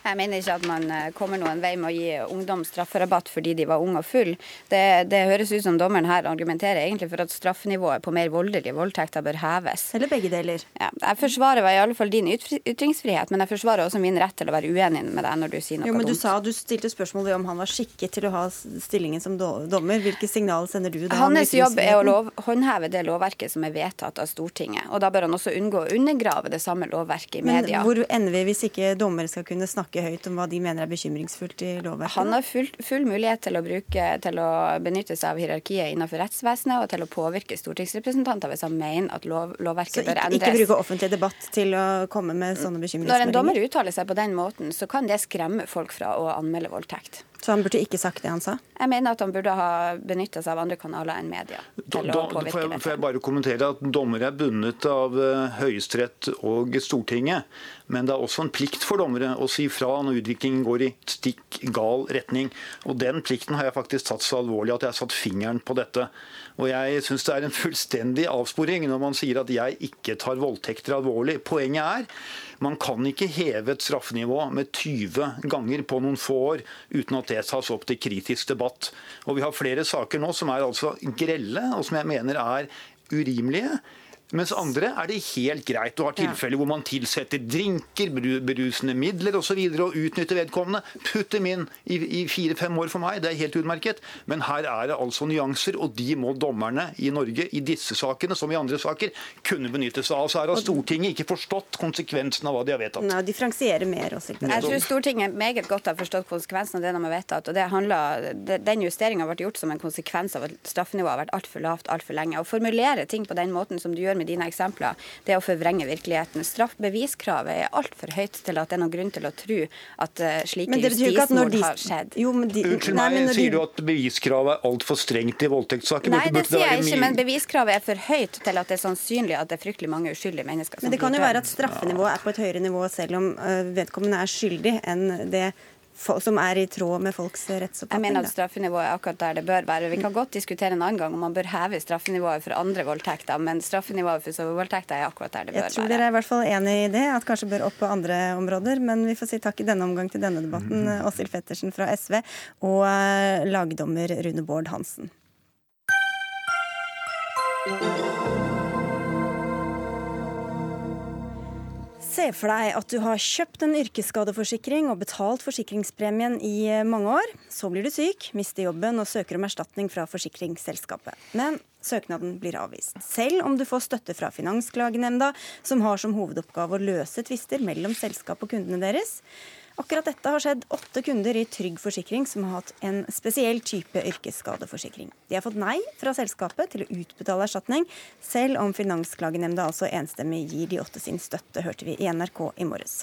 Jeg mener ikke at man eh, kommer noen vei med å gi ungdom strafferabatt fordi de var unge og full. Det, det, høres ut som dommeren her argumenterer egentlig for at straffenivået på mer voldelige voldtekter bør heves. Eller begge deler. Ja, jeg forsvarer i alle fall din ytringsfrihet, men jeg forsvarer også min rett til å være uenig med deg når du sier noe jo, men dumt. Du sa du stilte spørsmål ved om han var skikket til å ha stillingen som dommer. Hvilke signal sender du da? Hans jobb er å lov, håndheve det lovverket som er vedtatt av Stortinget. Og da bør han også unngå å undergrave det samme lovverket i media. Men hvor ender vi hvis ikke dommere skal kunne snakke snakke høyt om hva de mener er bekymringsfullt i lovverket? Han har full, full mulighet til å, bruke, til å benytte seg av hierarkiet innenfor rettsvesenet og til å påvirke stortingsrepresentanter hvis han mener at lov, lovverket ikke, bør endres. Så ikke bruke offentlig debatt til å komme med sånne bekymringsmeldinger? Når en dommer uttaler seg på den måten, så kan det skremme folk fra å anmelde voldtekt. Så han burde ikke sagt det han sa? Jeg mener at han burde ha benytta seg av andre kanaler enn media. til da, å påvirke får jeg, får jeg bare kommentere at Dommere er bundet av uh, Høyesterett og Stortinget. Men det er også en plikt for dommere å si fra når utviklingen går i stikk gal retning. Og Den plikten har jeg faktisk tatt så alvorlig at jeg har satt fingeren på dette. Og jeg syns det er en fullstendig avsporing når man sier at jeg ikke tar voldtekter alvorlig. Poenget er man kan ikke heve et straffenivå med 20 ganger på noen få år uten at det tas opp til kritisk debatt. Og Vi har flere saker nå som er altså grelle, og som jeg mener er urimelige. Mens andre er det helt greit. Du har tilfeller hvor man tilsetter drinker, berusende midler osv. Og, og utnytter vedkommende. Putt dem inn i, i fire-fem år for meg, det er helt utmerket. Men her er det altså nyanser, og de må dommerne i Norge i disse sakene, som i andre saker, kunne benytte seg av. Så her har Stortinget ikke forstått konsekvensen av hva de har vedtatt. Nei, differensiere mer også. Jeg tror Stortinget meget godt har forstått konsekvensen av det de har vedtatt. og det handler, Den justeringa ble gjort som en konsekvens av at straffenivået har vært altfor lavt altfor lenge. Å formulere ting på den måten som du gjør med dine eksempler, det er å forvrenge virkeligheten. Straffbeviskravet er altfor høyt til at det er noen grunn til å tro at uh, slike justismord de... har skjedd. Jo, de... Unnskyld meg, de... sier du at beviskravet er altfor strengt i voldtektssaker? Nei, det sier jeg ikke, men beviskravet er for høyt til at det er sannsynlig at det er fryktelig mange uskyldige mennesker som blir Men det kan jo være at straffenivået er på et høyere nivå selv om uh, vedkommende er skyldig, enn det som er i tråd med folks rettsoppfatning? Jeg mener at straffenivået er akkurat der det bør være. Vi kan godt diskutere en annen gang om man bør heve straffenivået for andre voldtekter, men straffenivået for sovevoldtekter er akkurat der det bør være. Jeg tror dere er i hvert fall enig i det, at kanskje bør opp på andre områder. Men vi får si takk i denne omgang til denne debatten, mm. Åshild Fettersen fra SV og eh, lagdommer Rune Bård Hansen. Se for deg at du har kjøpt en yrkesskadeforsikring og betalt forsikringspremien i eh, mange år. Så blir du syk, mister jobben og søker om erstatning fra forsikringsselskapet. Men søknaden blir avvist. Selv om du får støtte fra Finansklagenemnda, som har som hovedoppgave å løse tvister mellom selskap og kundene deres. Akkurat dette har skjedd åtte kunder i Trygg Forsikring som har hatt en spesiell type yrkesskadeforsikring. De har fått nei fra selskapet til å utbetale erstatning, selv om Finansklagenemnda altså enstemmig gir de åtte sin støtte, hørte vi i NRK i morges.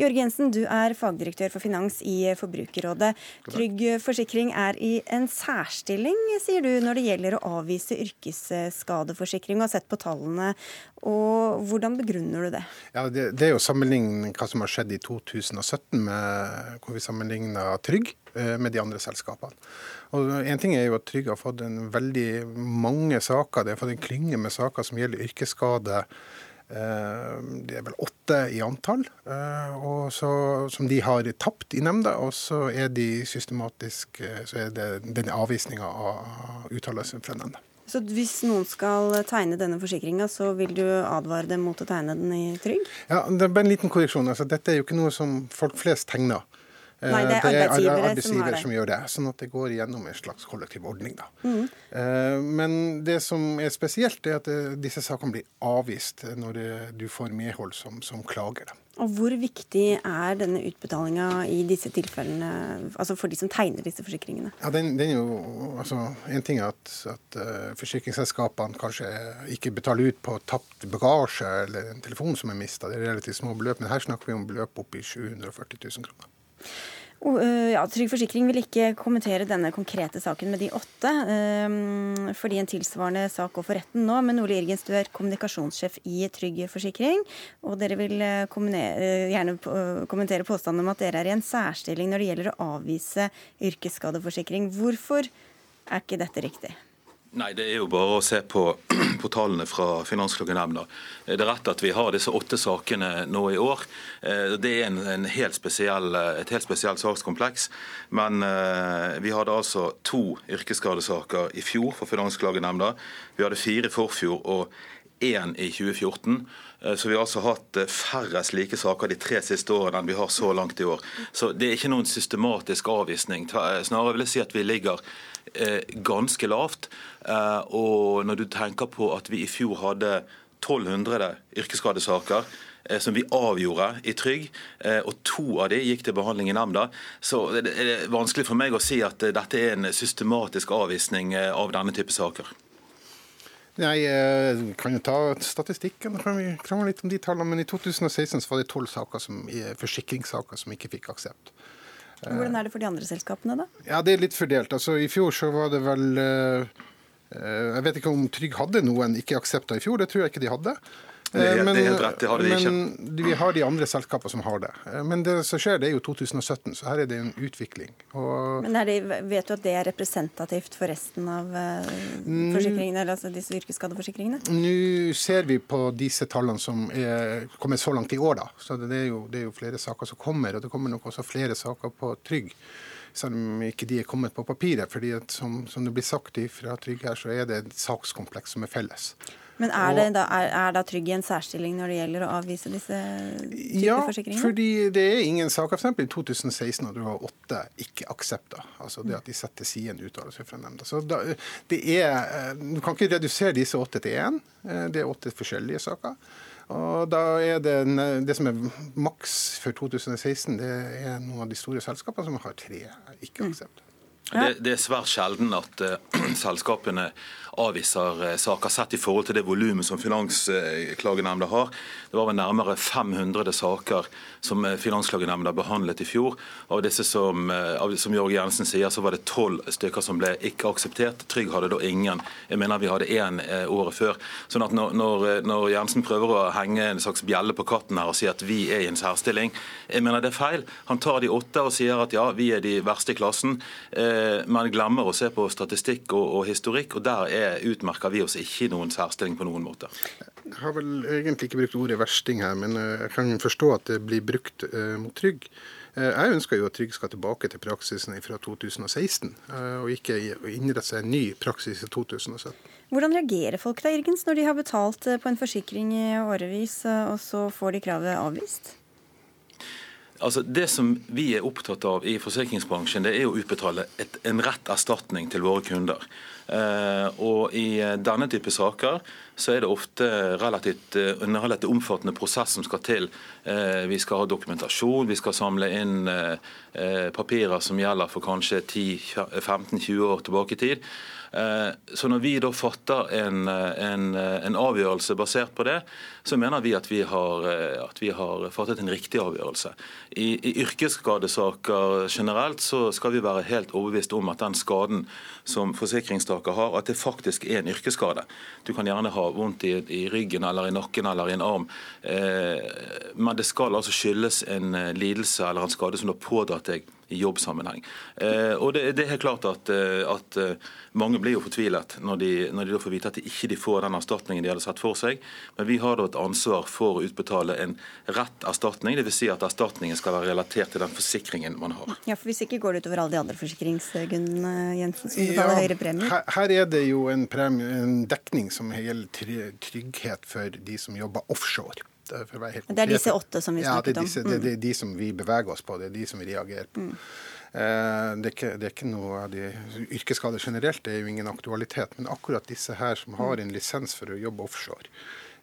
Jørg Jensen, du er fagdirektør for finans i Forbrukerrådet. Trygg Forsikring er i en særstilling, sier du, når det gjelder å avvise yrkesskadeforsikring, og har sett på tallene. Og hvordan begrunner du det? Ja, det, det er jo sammenligning hva som har skjedd i 2017 med hvor vi sammenligna Trygg eh, med de andre selskapene. Og en ting er jo at Trygg har fått en veldig mange saker. De har fått en klynge med saker som gjelder yrkesskade. Eh, det er vel åtte i antall, eh, så, som de har tapt i nemnda. Og så er de systematisk så er det den avvisninga av uttalelsen fra nemnda. Så hvis noen skal tegne denne forsikringa, så vil du advare dem mot å tegne den i Trygg? Ja, det er bare en liten korreksjon. Altså, dette er jo ikke noe som folk flest tegner. Nei, det er arbeidsgivere, eh, det er arbeidsgivere som, som, gjør det. Sånn at det går gjennom en slags kollektiv ordning. Da. Mm. Eh, men det som er spesielt, er at eh, disse sakene blir avvist når du får medhold som, som klager. Da. Og Hvor viktig er denne utbetalinga i disse tilfellene, altså for de som tegner disse forsikringene? Ja, den, den er jo, altså, En ting er at, at forsikringsselskapene kanskje ikke betaler ut på tapt bagasje eller en telefon som er mista. Det er relativt små beløp, men her snakker vi om beløp opp i 740 000 kroner. Eh, ja, Trygg Forsikring vil ikke kommentere denne konkrete saken med de åtte, eh, fordi en tilsvarende sak går for retten nå. Men Ole Irgens, du er kommunikasjonssjef i Trygg Forsikring, og dere vil eh, gjerne kommentere påstanden om at dere er i en særstilling når det gjelder å avvise yrkesskadeforsikring. Hvorfor er ikke dette riktig? Nei, Det er jo bare å se på, på tallene fra Finansklagenemnda. Det er rett at vi har disse åtte sakene nå i år. Eh, det er en, en helt spesiell, et helt spesielt sakskompleks. Men eh, vi hadde altså to yrkesskadesaker i fjor for Finansklagenemnda. Vi hadde fire i forfjor og én i 2014. Eh, så vi har altså hatt færre slike saker de tre siste årene enn vi har så langt i år. Så det er ikke noen systematisk avvisning. Snarere vil jeg si at vi ligger Eh, ganske lavt. Eh, og når du tenker på at vi i fjor hadde 1200 yrkesskadesaker eh, som vi avgjorde i Trygg, og to av de gikk til behandling i nemnda, så er det vanskelig for meg å si at dette er en systematisk avvisning av denne type saker. Nei, kan jo ta statistikken. kan vi krangle litt om de tallene, men I 2016 var det tolv forsikringssaker som ikke fikk aksept. Hvordan er det for de andre selskapene, da? Ja, Det er litt fordelt. Altså, I fjor så var det vel eh, Jeg vet ikke om Trygg hadde noen ikke aksepter i fjor, det tror jeg ikke de hadde. Det er, men, det er helt rett, det har de ikke. Men vi har de andre selskapene som har det. Eh, men det som skjer, det er jo 2017, så her er det en utvikling. Og men det, vet du at det er representativt for resten av eh, forsikringene, eller altså disse yrkesskadeforsikringene? Nå ser vi på disse tallene som er kommet så langt i år, da. Så det er, jo, det er jo flere saker som kommer, og det kommer nok også flere saker på Trygg selv om ikke de er kommet på papiret. fordi som, som, det blir sagt fra Trygg her, så er det et sakskompleks som er felles. Men er, det da, er, er da Trygg i en særstilling når det gjelder å avvise disse typer ja, forsikringer? Ja, fordi det er ingen saker. F.eks. i 2016 hadde du har åtte ikke-aksepter. Altså det at de setter til side en uttalelse fra nemnda. Så da, det er, eh, Du kan ikke redusere disse åtte til én. Eh, det er åtte forskjellige saker. Og da er det, det som er maks for 2016, det er noen av de store selskapene som har tre ikke-aksepter. Det, det, er svært sjelden at uh, selskapene avviser uh, saker sett i forhold til det volumet som Finansklagenemnda har. Det var vel nærmere 500 saker som uh, Finansklagenemnda behandlet i fjor. Av disse som, som Jørg Jensen sier, så var det tolv stykker som ble ikke akseptert. Trygg hadde da ingen. Jeg mener vi hadde én året før. Sånn at når, når, når, Jensen prøver å henge en slags bjelle på katten her og si at vi er i en særstilling, jeg mener det er feil. Han tar de åtte og sier at ja, vi er de verste i klassen. Eh, Eh, glemmer å se på statistikk og, og historikk, og der er, utmerker vi oss ikke i noen særstilling på noen måte. Jeg har vel egentlig ikke brukt ordet versting her, men eh, jeg kan forstå at det blir brukt uh, mot Trygg. Jeg ønsker jo at Trygg skal tilbake til praksisen fra 2016, og ikke innrette seg en ny praksis i 2017. Hvordan reagerer folk da, Irgens, når de har betalt på en forsikring i årevis, og så får de kravet avvist? Altså Det som vi er opptatt av i forsikringsbransjen, det er å utbetale et, en rett erstatning til våre kunder. Eh, og I denne type saker så er det ofte relativt, eh, en relativt omfattende prosess som skal til. Eh, vi skal ha dokumentasjon, vi skal samle inn eh, eh papirer som gjelder for kanskje 10-15-20 år tilbake i tid. Eh, så når vi da fatter en, en, en, avgjørelse basert på det, så mener vi at vi har, eh, at vi har fattet en riktig avgjørelse. I, I, yrkesskadesaker generelt så skal vi være helt overbevist om at den skaden som forsikringstaker har, at det faktisk er en yrkesskade. Du kan gjerne ha vondt i, i ryggen eller i nakken eller i en arm, eh, men det skal altså skyldes en lidelse eller en skade som du har pådratt deg i jobbsammenheng. Eh, og det, det, er helt klart at, eh, at, eh, mange blir jo fortvilet når de, når de da får vite at de ikke får den erstatningen de hadde sett for seg. Men vi har da et ansvar for å utbetale en rett erstatning, dvs. Si at erstatningen skal være relatert til den forsikringen man har. Ja, for Hvis ikke går det utover alle de andre forsikringsgrunnene, Jensen, som betaler ja, høyere premie? Her, her, er det jo en, premie, en dekning som gjelder trygghet for de som jobber offshore. Eh, for å være helt konkret. Det er disse åtte som vi snakket om? Ja, det er, det er de som vi beveger oss på. Det er de som vi reagerer på. Mm. Eh, det, er ikke, det er ikke noe av de Yrkesskader generelt det er jo ingen aktualitet, men akkurat disse her som har en lisens for å jobbe offshore,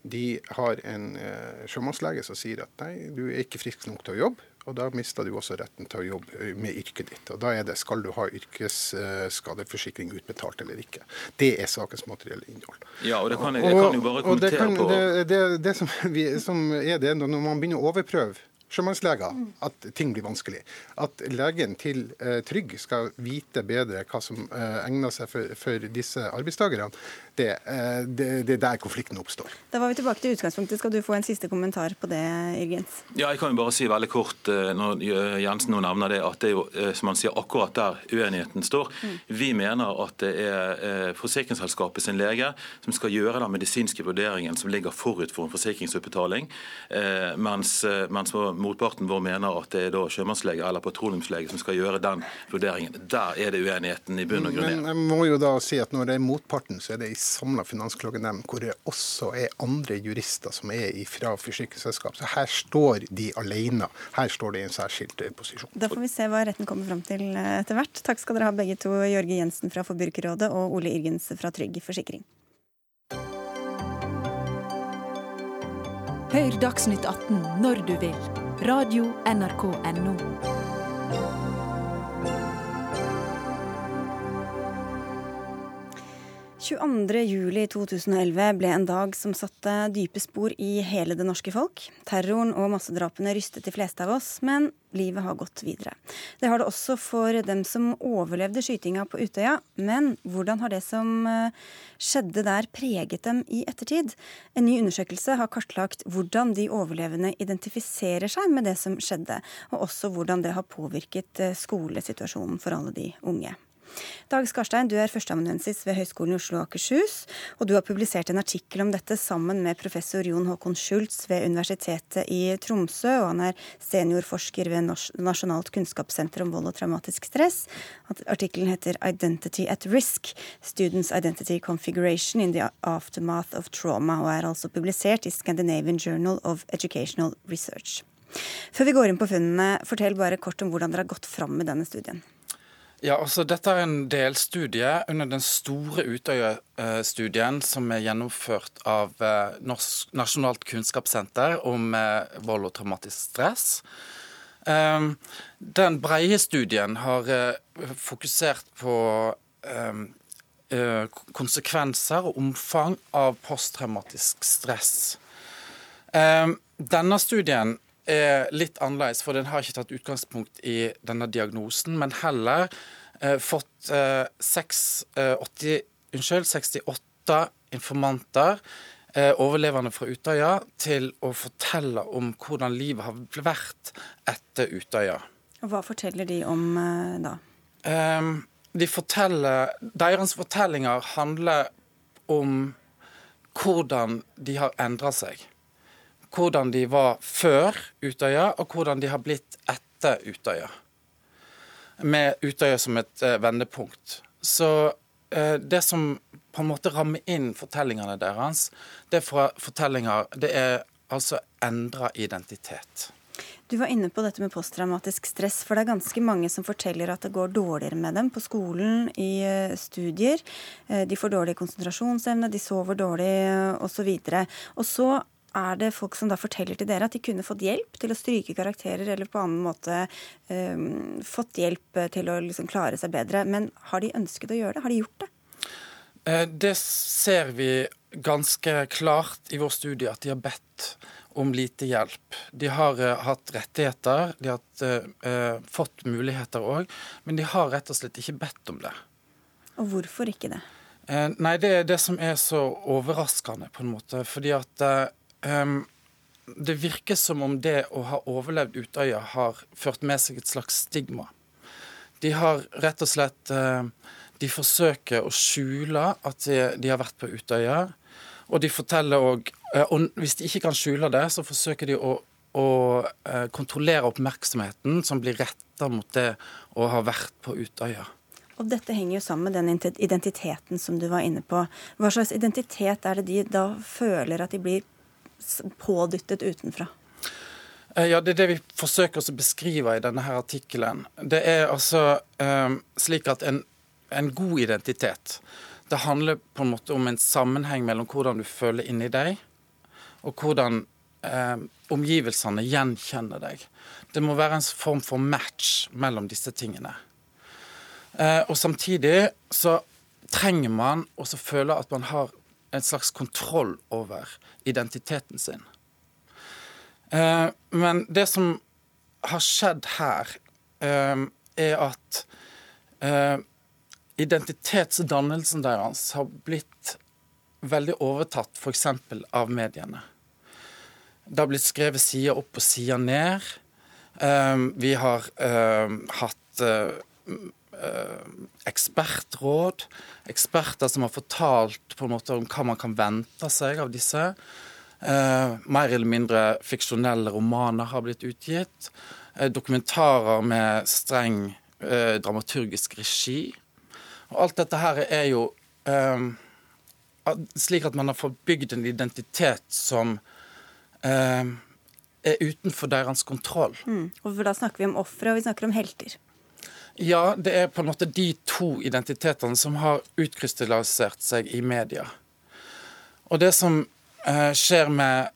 de har en eh, sjømannslege som sier at nei, du er ikke frisk nok til å jobbe. Og Da mister du også retten til å jobbe med yrket ditt. Og Da er det skal du ha yrkesskadeforsikring utbetalt eller ikke. Det er sakens materielle innhold. Ja, og Det kan jeg, jeg kan jo bare kommentere kan, på Det, det, det som, vi, som, er det, når man begynner å overprøve sjømannsleger at ting blir vanskelig. At legen til eh, Trygg skal vite bedre hva som eh, egner seg for, for disse arbeidstakerne, det, eh, det, det, er der konflikten oppstår. Da var vi tilbake til utgangspunktet. Skal du få en siste kommentar på det, Jørgens? Ja, jeg kan jo bare si veldig kort eh, når Jensen nå nevner det, at det er jo eh, som han sier, akkurat der uenigheten står. Mm. Vi mener at det er forsikringsselskapet sin lege som skal gjøre den medisinske vurderingen som ligger forut for en forsikringsutbetaling, mens, mens motparten vår mener at det er da sjømannslege eller petroleumslege som skal gjøre den vurderingen. Der er det uenigheten i bunn og grunn. Men jeg må jo da si at når det er motparten, så er det i samla finansklagenemnd, hvor det også er andre jurister som er fra forsikringsselskap. Så her står de alene. Her står de i en særskilt eh, posisjon. Da får vi se hva retten kommer fram til eh, etter hvert. Takk skal dere ha begge to, Jørge Jensen fra Forbrukerrådet og Ole Irgens fra Trygg Forsikring. Hør Dagsnytt 18 når du vil. Radio NRK Radio.nrk.no. 22.07.2011 ble en dag som satte dype spor i hele det norske folk. Terroren og massedrapene rystet de fleste av oss, men livet har gått videre. Det har det også for dem som overlevde skytinga på Utøya. Men hvordan har det som eh, skjedde der, preget dem i ettertid? En ny undersøkelse har kartlagt hvordan de overlevende identifiserer seg med det som skjedde, og også hvordan det har påvirket eh, skolesituasjonen for alle de unge. Dag Skarstein, du er førsteamanuensis ved Høgskolen i Oslo og Akershus. Og du har publisert en artikkel om dette sammen med professor Jon Håkon Schultz ved Universitetet i Tromsø. Og han er seniorforsker ved Nasjonalt kunnskapssenter om vold og traumatisk stress. Artikkelen heter 'Identity at Risk Students Identity Configuration in the Aftermath of Trauma', og er altså publisert i Scandinavian Journal of Educational Research. Før vi går inn på funnene, fortell bare kort om hvordan dere har gått fram med denne studien. Ja, altså Dette er en delstudie under den store Utøya-studien som er gjennomført av eh, Norsk, Nasjonalt kunnskapssenter om eh, vold og traumatisk stress. Ehm, den breie studien har eh, fokusert på ehm, konsekvenser og omfang av posttraumatisk stress. Ehm, denne studien er litt annerledes, for den har ikke tatt utgangspunkt i denne diagnosen, men heller eh, fått eh, 6, eh, 80, unnskyld, 68 informanter, eh, overlevende fra Utøya, til å fortelle om hvordan livet har vært etter Utøya. Hva forteller de om eh, da? Ehm, de forteller, deres fortellinger handler om hvordan de har endra seg hvordan de var før Utøya, og hvordan de har blitt etter Utøya. Med Utøya som et eh, vendepunkt. Så eh, det som på en måte rammer inn fortellingene deres, det er fortellinger Det er altså endra identitet. Du var inne på dette med posttraumatisk stress, for det er ganske mange som forteller at det går dårligere med dem på skolen, i eh, studier. De får dårlig konsentrasjonsevne, de sover dårlig osv. Og så er det folk som da forteller til dere at de kunne fått hjelp til å stryke karakterer eller på annen måte um, fått hjelp til å liksom klare seg bedre. Men har de ønsket å gjøre det? Har de gjort det? Eh, det ser vi ganske klart i vår studie at de har bedt om lite hjelp. De har uh, hatt rettigheter, de har hatt, uh, fått muligheter òg, men de har rett og slett ikke bedt om det. Og hvorfor ikke det? Uh, nei, Det er det som er så overraskende, på en måte. Fordi at Um, det virker som om det å ha overlevd Utøya har ført med seg et slags stigma. De har rett og slett uh, De forsøker å skjule at de, har vært på Utøya. Og de forteller òg uh, Og hvis de ikke kan skjule det, så forsøker de å, å uh, kontrollere oppmerksomheten som blir retta mot det å ha vært på Utøya. Og dette henger jo sammen med den identiteten som du var inne på. Hva slags identitet er det de da føler at de blir pådyttet utenfra? Eh, ja, Det er det vi forsøker å beskrive i denne her artikkelen. Det er altså um, slik at en, en, god identitet det handler på en måte om en sammenheng mellom hvordan du føler inni deg, og hvordan eh, omgivelsene gjenkjenner deg. Det må være en form for match mellom disse tingene. Eh, og samtidig så trenger man også føle at man har en slags kontroll over identiteten sin. Eh, men det som har skjedd her, eh, er at eh, identitetsdannelsen deres har blitt veldig overtatt f.eks. av mediene. Det har blitt skrevet sider opp og sider ned. Vi har hatt ekspertråd, eksperter som har fortalt på en måte om hva man kan vente seg av disse. Eh, mer eller mindre fiksjonelle romaner har blitt utgitt. Eh, dokumentarer med streng eh, dramaturgisk regi. Og alt dette her er jo eh, slik at man har fått bygd en identitet som eh, er utenfor deres kontroll. Mm. Og Da snakker vi om ofre, og vi snakker om helter. Ja, det er på en måte de to identitetene som har utkrystallisert seg i media. Og det som eh, skjer med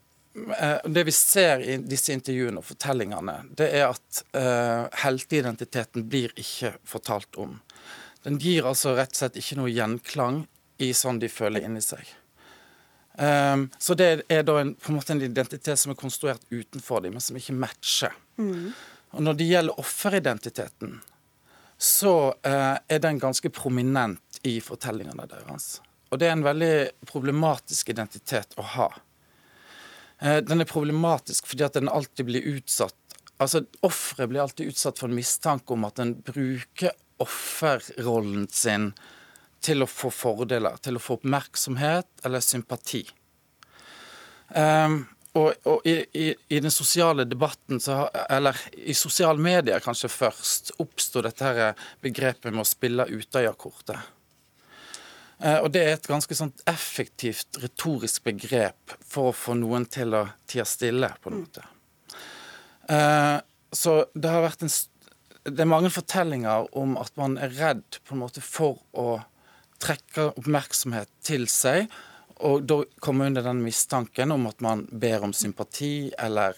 eh, Det vi ser i disse intervjuene og fortellingene, det er at eh, helteidentiteten blir ikke fortalt om. Den gir altså rett og slett ikke noe gjenklang i sånn de føler inni seg. Um, så det er da en, på en måte en identitet som er konstruert utenfor dem, men som ikke matcher. Mm. Og når det gjelder offeridentiteten, så eh, er den ganske prominent i fortellingene deres. Og det er en veldig problematisk identitet å ha. Eh, den er problematisk fordi at den alltid blir utsatt Altså, Offeret blir alltid utsatt for en mistanke om at en bruker offerrollen sin til å få fordeler, til å få oppmerksomhet eller sympati. Um, og, og i, i, i, den sosiale debatten, så, eller i sosiale medier kanskje først, oppsto dette her begrepet med å spille Utøya-kortet. Eh, og det er et ganske sånt effektivt retorisk begrep for å få noen til å tie stille, på en måte. Eh, så det har vært en Det er mange fortellinger om at man er redd på en måte for å trekke oppmerksomhet til seg og da kommer under den mistanken om at man ber om sympati eller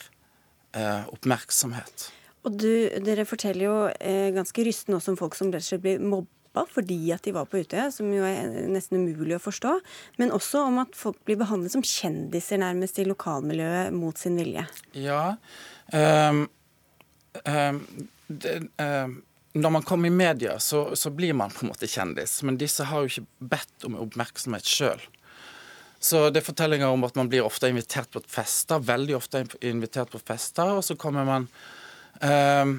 eh, oppmerksomhet. Og du, Dere forteller jo eh, ganske rystende også om folk som rett og slett blir mobba fordi at de var på Utøya, som jo er nesten umulig å forstå. Men også om at folk blir behandlet som kjendiser nærmest i lokalmiljøet mot sin vilje. Ja, um, um, det, um, når man kommer i media, så, så, blir man på en måte kjendis. Men disse har jo ikke bedt om oppmerksomhet sjøl. Så det er fortellinger om at man blir ofte invitert på fester, veldig ofte invitert på fester, og så kommer man um,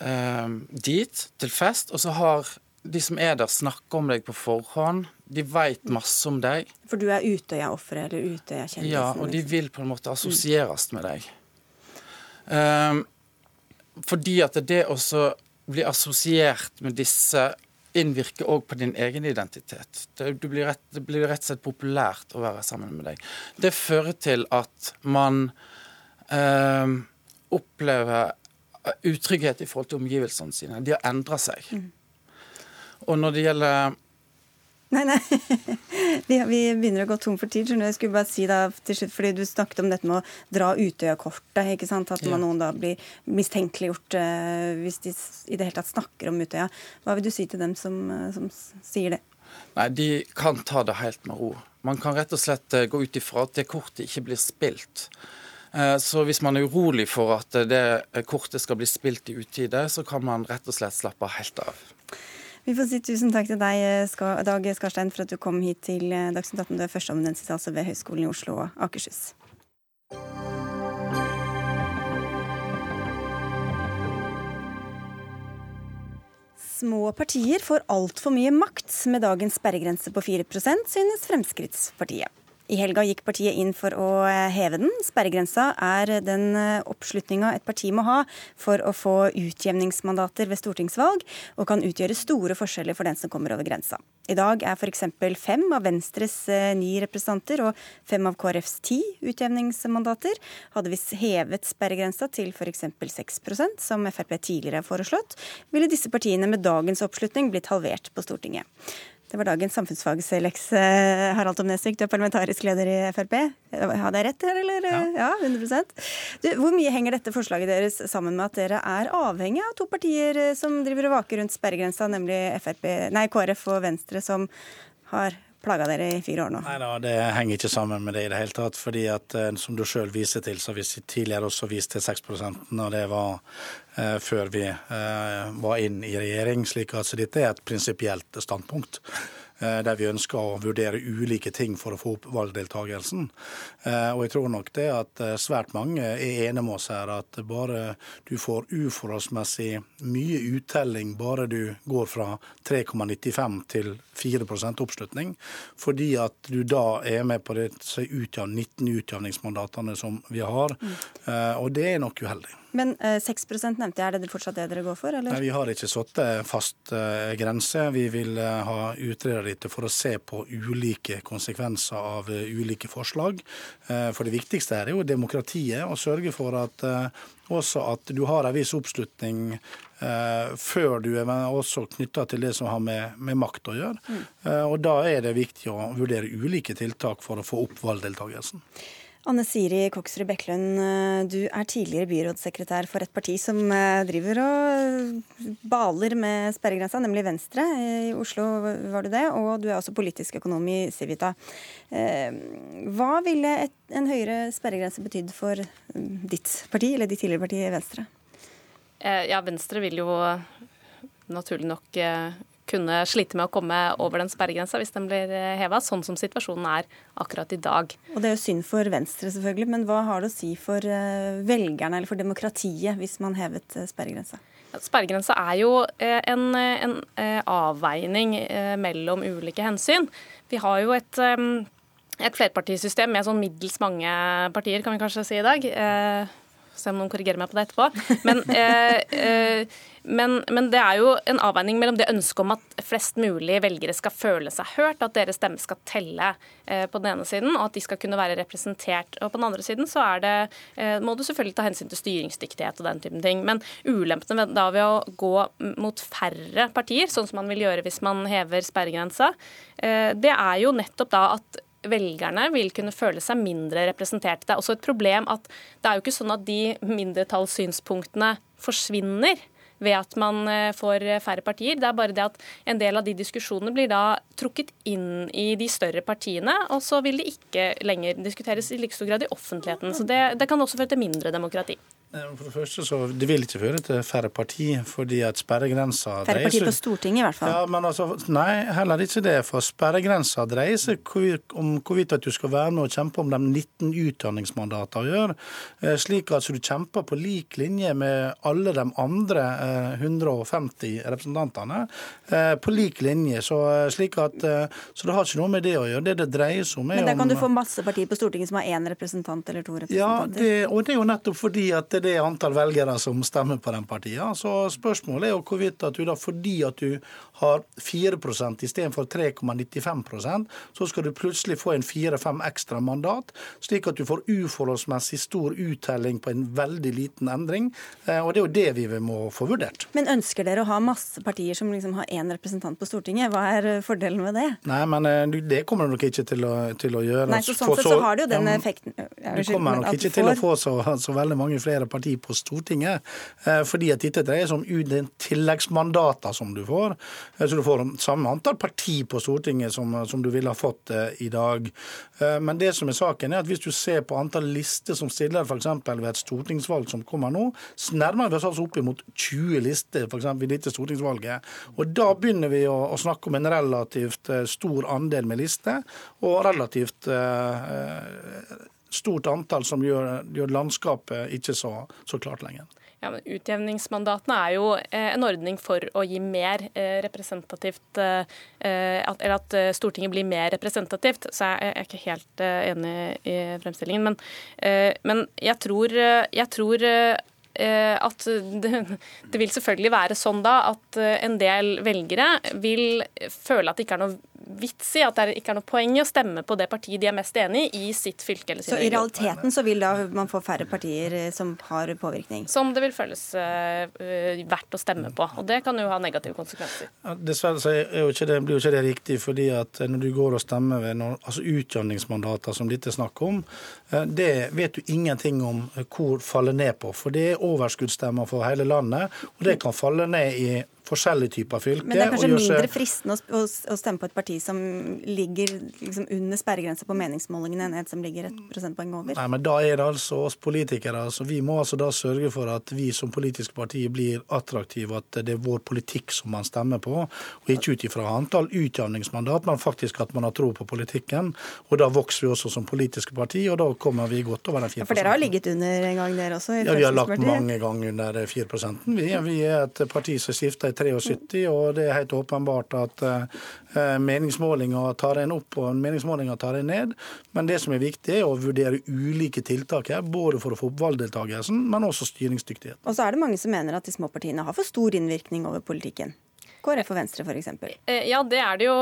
um, dit til fest, og så har de som er der, snakker om deg på forhånd. De veit masse om deg. For du er Utøya-offeret eller Utøya-kjendisen? Ja, og de liksom. vil på en måte assosieres med deg. Um, fordi at det å bli assosiert med disse innvirker òg på din egen identitet. Det, blir rett, det, blir rett, og slett populært å være sammen med deg. Det fører til at man eh, opplever utrygghet i forhold til omgivelsene sine. De har endra seg. Mm. Og når det gjelder Nei, nei. Vi, vi, begynner å gå tom for tid. Jeg skulle bare si da til slutt, fordi Du snakket om dette med å dra Utøya-kortet. ikke sant? At ja. noen da blir mistenkeliggjort uh, hvis de i det hele tatt snakker om Utøya. Hva vil du si til dem som, uh, som, sier det? Nei, De kan ta det helt med ro. Man kan rett og slett uh, gå ut ifra at det kortet ikke blir spilt. Så hvis man er urolig for at det kortet skal bli spilt i utide, så kan man rett og slett slappe helt av. Vi får si tusen takk til deg, eh, Dag Skarstein, for at du kom hit til eh, Dagsnytt 18. Du er førsteamanuensis altså ved Høgskolen i Oslo og Akershus. Små partier får altfor mye makt med dagens sperregrense på 4% synes Fremskrittspartiet. I helga gikk partiet inn for å eh, heve den. Sperregrensa er den eh, oppslutninga et parti må ha for å få utjevningsmandater ved stortingsvalg, og kan utgjøre store forskjeller for den som kommer over grensa. I dag er f.eks. fem av Venstres eh, ni representanter og fem av KrFs ti utjevningsmandater. Hadde vi hevet sperregrensa til f.eks. 6% som Frp tidligere har foreslått, ville disse partiene med dagens oppslutning blitt halvert på Stortinget. Det var dagens samfunnsfagsleks. Eh, Harald Tomnesvik, du er parlamentarisk leder i Frp. Hadde jeg rett her, eller? Ja, ja 100 du, Hvor mye henger dette forslaget deres sammen med at dere er avhengig av to partier eh, som driver og vaker rundt sperregrensa, nemlig FRP, nei, KrF og Venstre, som har plaga dere i fire år nå? Nei da, det henger ikke sammen med det i det hele tatt. fordi at eh, som du sjøl viser til, så har vi tidligere også vist til 6% og det var før vi eh, var inn i regjering. slik at dette er et prinsipielt standpunkt. Eh, der vi ønsker å vurdere ulike ting for å få opp valgdeltagelsen. Eh, og jeg tror nok det at eh, svært mange er enige med oss her at bare du får uforholdsmessig mye uttelling bare du går fra 3,95 til 4% oppslutning, fordi at du da er med på de 19 utjevningsmandatene som vi har. Mm. Og det er nok uheldig. Men eh, 6 nevnte jeg, er det fortsatt det dere går for? Eller? Nei, Vi har ikke satt fast eh, grense. Vi vil eh, ha utredet dette for å se på ulike konsekvenser av uh, ulike forslag. Eh, for det viktigste er jo demokratiet, å sørge for at eh, også at du har en viss oppslutning før du er også knytta til det som har med, med makt å gjøre. Mm. og Da er det viktig å vurdere ulike tiltak for å få opp valgdeltakelsen. Anne Siri Koksrud Bekkelund, eh, du er tidligere byrådssekretær for et parti som eh, driver og baler med sperregrensa, nemlig Venstre. I Oslo var du det, og du er også politisk økonom i Civita. Eh, hva ville en høyere sperregrense betydd for ditt parti, eller ditt tidligere parti Venstre? Ja, Venstre vil jo naturlig nok kunne slite med å komme over den sperregrensa hvis den blir eh, heva, sånn som situasjonen er akkurat i dag. Og Det er jo synd for Venstre, selvfølgelig, men hva har det å si for eh, velgerne eller for demokratiet hvis man hevet eh, sperregrensa? Sperregrensa er jo en, en avveining mellom ulike hensyn. Vi har jo et et flerpartisystem med sånn middels mange partier, kan vi kanskje si i dag. Se om noen korrigerer meg på det etterpå. Men, eh, eh, men, men, det er jo en avveining mellom det ønsket om at flest mulig velgere skal føle seg hørt, at deres stemme skal telle eh, på den ene siden, og at de skal kunne være representert. Og på den andre siden så er det, eh, må du selvfølgelig ta hensyn til styringsdyktighet og den typen ting. Men ulempene da ved å gå mot færre partier, sånn som man vil gjøre hvis man hever sperregrensa, eh, det er jo nettopp da at velgerne vil kunne føle seg mindre representert. Det er også et problem at det er jo ikke sånn at de mindretallssynspunktene forsvinner ved at man eh, får færre partier. Det er bare det at en del av de diskusjonene blir da trukket inn i de større partiene, og så vil de ikke lenger diskuteres i like stor grad i offentligheten. Så det, det kan også føre til mindre demokrati. For det første så Det vil ikke føre til færre parti, fordi at sperregrensa Færre parti på Stortinget, i hvert fall? Ja, men altså, Nei, heller ikke det. For sperregrensa dreier seg om hvorvidt at du skal være med og kjempe om de 19 utdanningsmandatene å gjøre. Eh, slik at du kjemper på lik linje med alle de andre 150 eh, representantene. Eh, på lik linje. Så, slik at, så det har ikke noe med det å gjøre. Det det dreier seg om er Men der kan om, du få masse partier på Stortinget som har én representant eller to representanter? Ja, det, og det er jo nettopp fordi at det antall velgere som stemmer på den partiet. Så spørsmålet er jo hvorvidt at du da, fordi at du har 4% istedenfor 3,95% så skal du plutselig få en 4-5 ekstra mandat, slik at du får uforholdsmessig stor uttelling på en veldig liten endring. Eh, og Det er jo det vi må få vurdert. Men ønsker dere å ha masse partier som liksom har én representant på Stortinget? Hva er fordelen med det? Nei, men eh, det kommer du nok ikke til å, til å gjøre. Nei, så Sånn sett så, har det jo den effekten. Ja, du kommer nok ikke til å få så, så veldig mange flere parti på Stortinget. Eh, fordi at dette dreier seg om tilleggsmandater som du får. Eh, så du får samme antall parti på Stortinget som, som du ville ha fått eh, i dag. Men det som er saken er at hvis du ser på antall lister som stiller f.eks. ved et stortingsvalg som kommer nå, så nærmer vi oss altså opp mot 20 lister for eksempel, ved dette stortingsvalget. Og Da begynner vi å, å snakke om en relativt stor andel med lister, og relativt eh, stort antall som gjør, gjør landskapet ikke så, så klart lenger. Ja, men Utjevningsmandatene er jo eh, en ordning for å gi mer eh, representativt eh, Eller at Stortinget blir mer representativt. Så jeg er ikke helt enig i fremstillingen. Men, men jeg tror, jeg tror at det, det, vil selvfølgelig være sånn da at en del velgere vil føle at det ikke er noe vits i, at det ikke er noe poeng i å stemme på det partiet de er mest enig i i sitt fylke. så i realiteten så vil da man få færre partier eh, som har påvirkning? Som det vil føles uh, verdt å stemme på. Og det kan jo ha negative konsekvenser. Ja, dessverre så jo det, blir jo ikke det riktig, fordi at når du går og stemmer ved noen, altså utjevningsmandater som dette er snakk om, det vet du ingenting om hvor faller ned på. For det er overskuddsstemmer for hele landet, og det kan falle ned i forskjellige typer fylker. Men det er kanskje mindre fristende å, å, stemme på et parti som ligger liksom under sperregrensa på meningsmålingene, enn et som ligger et prosentpoeng over? Nei, men Da er det altså oss politikere. Altså, vi må altså da sørge for at vi som politiske partier blir attraktive, at det er vår politikk som man stemmer på, og ikke ut ifra antall utjevningsmandat, men faktisk at man har tro på politikken. Og Da vokser vi også som politiske parti, og da kommer vi godt over den 4 ja, For dere har ligget under en gang, dere også? ja, vi har lagt mange ganger under 4% vi, vi er et parti som skifta i 73, og det er helt åpenbart at uh, meningsmålinger tar en opp og meningsmålinger tar en ned. Men det som er viktig, er å vurdere ulike tiltak her, både for å få opp valgdeltakelsen, men også styringsdyktighet. Og så er det mange som mener at de små partiene har for stor innvirkning over politikken. KrF og Venstre f.eks.? Eh, ja, det er det jo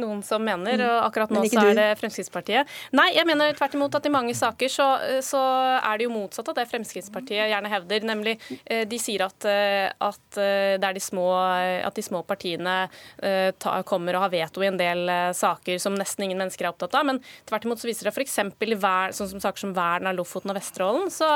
noen som mener. og Akkurat nå så er det Fremskrittspartiet. Nei, jeg mener tvert imot at i mange saker så, så er det jo motsatt av det Fremskrittspartiet gjerne hevder. Nemlig eh, de sier at, eh, at det er de små, at de små partiene ta, kommer og har veto i en del saker som nesten ingen mennesker er opptatt av. Men tvert imot så viser det f.eks. sånn som saker som vern av Lofoten og Vesterålen, så,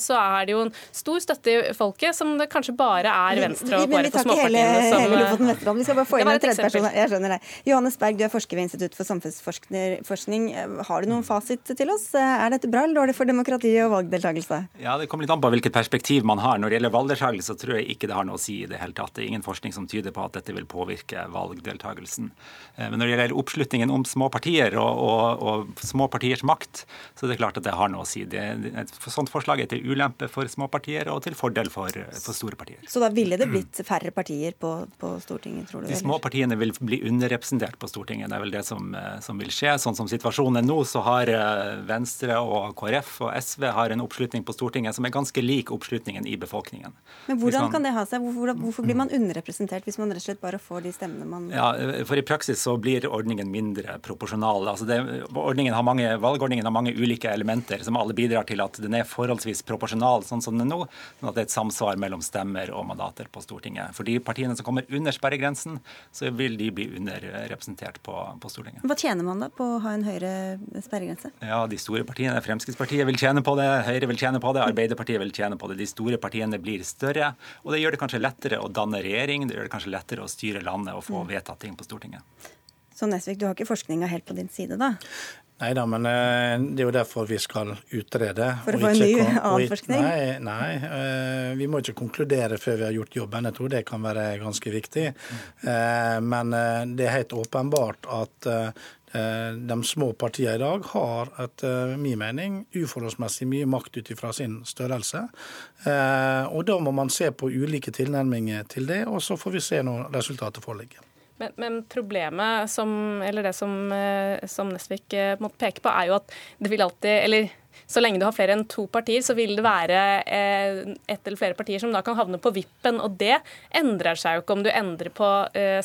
så, er det jo en stor støtte i folket som det kanskje bare er Venstre og KrF og småpartiene som Vestland. Vi skal bare få inn en tredjeperson. Jeg skjønner det. Johannes Berg, du er forsker ved Institutt for samfunnsforskning. Har du noen fasit til oss? Er dette bra eller dårlig for demokrati og valgdeltakelse? Ja, Det kommer litt an på hvilket perspektiv man har. Når det gjelder valgdeltakelse, så tror jeg ikke det har noe å si i det hele tatt. Det er ingen forskning som tyder på at dette vil påvirke valgdeltakelsen. Eh, men når det gjelder oppslutningen om små partier og, og, og små partiers makt, så er det klart at det har noe å si. Det, et sånt forslag er til ulempe for små partier og til fordel for, for store partier. Så da ville det blitt færre partier på, på Stortinget? Stortinget, tror du? De små partiene vil bli underrepresentert på Stortinget. Det er vel det som, eh, som, vil skje. Sånn som situasjonen er nå, så har eh, Venstre og KrF og SV har en oppslutning på Stortinget som er ganske lik oppslutningen i befolkningen. Men hvordan man, kan det ha seg? Hvorfor, hvorfor, blir man underrepresentert hvis man rett og slett bare får de stemmene man Ja, for i praksis så blir ordningen mindre proporsjonal. Altså det, ordningen har mange, valgordningen har mange ulike elementer som alle bidrar til at den er forholdsvis proporsjonal sånn som den er nå, sånn at det er et samsvar mellom stemmer og mandater på Stortinget. For de partiene som kommer under sperregrensen, så vil de bli underrepresentert på, på, Stortinget. Hva tjener man da på å ha en høyere sperregrense? Ja, De store partiene, Fremskrittspartiet vil tjene på det, Høyre vil tjene på det, Arbeiderpartiet vil tjene på det. De store partiene blir større, og det gjør det kanskje lettere å danne regjering, det gjør det kanskje lettere å styre landet og få mm. vedtatt ting på Stortinget. Så Nesvik, du har ikke forskninga helt på din side, da? Nei da, men eh, det er jo derfor vi skal utrede. For å få en ny avforskning? Nei, nei, eh, vi må ikke konkludere før vi har gjort jobben. Jeg tror det kan være ganske viktig. Eh, men det er helt åpenbart at de små partiene i dag har etter min mening uforholdsmessig mye makt ut ifra sin størrelse. Og da må man se på ulike tilnærminger til det, og så får vi se når resultatet foreligger. Men, men, problemet, som, eller det som, eh, som Nesvik eh, måtte peke på, er jo at det vil alltid Eller så lenge du har flere enn to partier, så vil det være eh, ett eller flere partier som da kan havne på vippen. Og det endrer seg jo ikke om du endrer på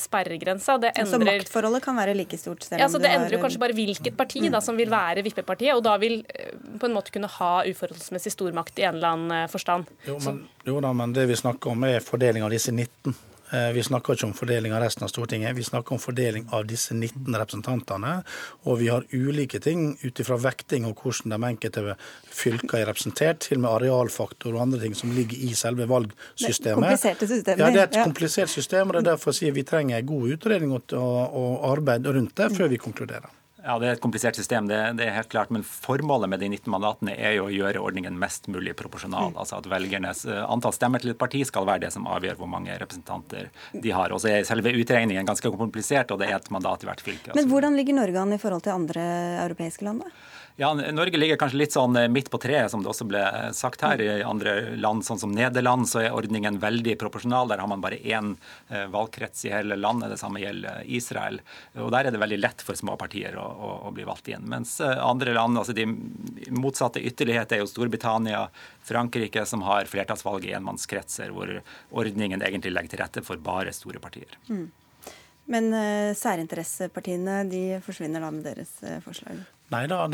sperregrensa. Det endrer, så maktforholdet kan være like stort? Selv ja, så Det endrer jo kanskje bare hvilket parti da, som vil være vippepartiet, og da vil på en måte kunne ha uforholdsmessig stor makt i en eller annen forstand. Jo, men, jo da, men det vi snakker om er fordeling av disse 19. Eh, vi snakker ikke om fordeling av resten av Stortinget, vi snakker om fordeling av disse 19 representantene. Og vi har ulike ting ut ifra vekting og hvordan de enkelte fylker er representert, til og med arealfaktor og andre ting som ligger i selve valgsystemet. Det systemer. Ja, det er et komplisert system, og det er derfor jeg sier vi trenger god utredning og, og arbeid rundt det før vi konkluderer. Ja, Det er et komplisert system, det, det, er helt klart. Men formålet med de 19 mandatene er jo å gjøre ordningen mest mulig proporsjonal. Mm. Altså at velgernes eh, antall stemmer til et parti skal være det som avgjør hvor mange representanter de har. Og så er selve utregningen ganske komplisert, og det er et mandat i hvert fylke. Men hvordan ligger Norge an i forhold til andre europeiske land? da? Ja, Norge ligger kanskje litt sånn eh, midt på treet, som det også ble eh, sagt her. I andre land, sånn som Nederland, så er ordningen veldig proporsjonal. Der har man bare én eh, valgkrets i hele landet. Det samme gjelder Israel. Og Der er det veldig lett for små partier å, å, å bli valgt inn. Mens andre land, altså de motsatte ytterligheter, er jo Storbritannia, Frankrike, som har flertallsvalg i enmannskretser, hvor ordningen egentlig legger til rette for bare store partier. Mm. Men særinteressepartiene de forsvinner da med deres forslag? Nei da,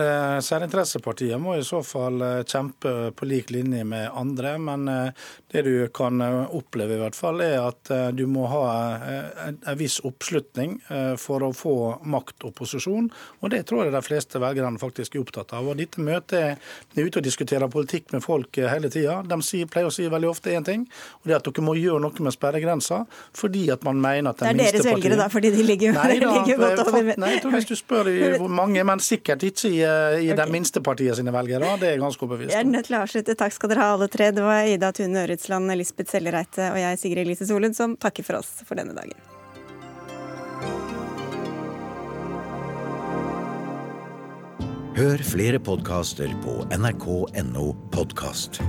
særinteressepartiet må i så fall eh, kjempe på lik linje med andre. Men eh, det du kan eh, oppleve i hvert fall, er at du må ha en viss oppslutning for å få makt og posisjon. Og det tror jeg de fleste velgerne faktisk er opptatt av. Og dette møtet er ute og diskuterer politikk med folk hele tida. De pleier å si veldig ofte én ting, og det er at dere må gjøre noe med sperregrensa fordi at man mener at den minste partiet Det er deres velgere, da, fordi de ligger, nei, da, ligger godt over. Nei, jeg tror hvis du spør hvor mange, men sikkert sikkert ikke i, eh, i okay. de minste partiene sine velgere. Det er jeg ganske overbevist om. Jeg er nødt til å avslutte. Takk skal dere ha, alle tre. Det var Ida Tune Øretsland, Lisbeth Sellereite og jeg, Sigrid Elise Solund, som takker for oss for denne dagen. Hør flere podkaster på nrk.no podkast.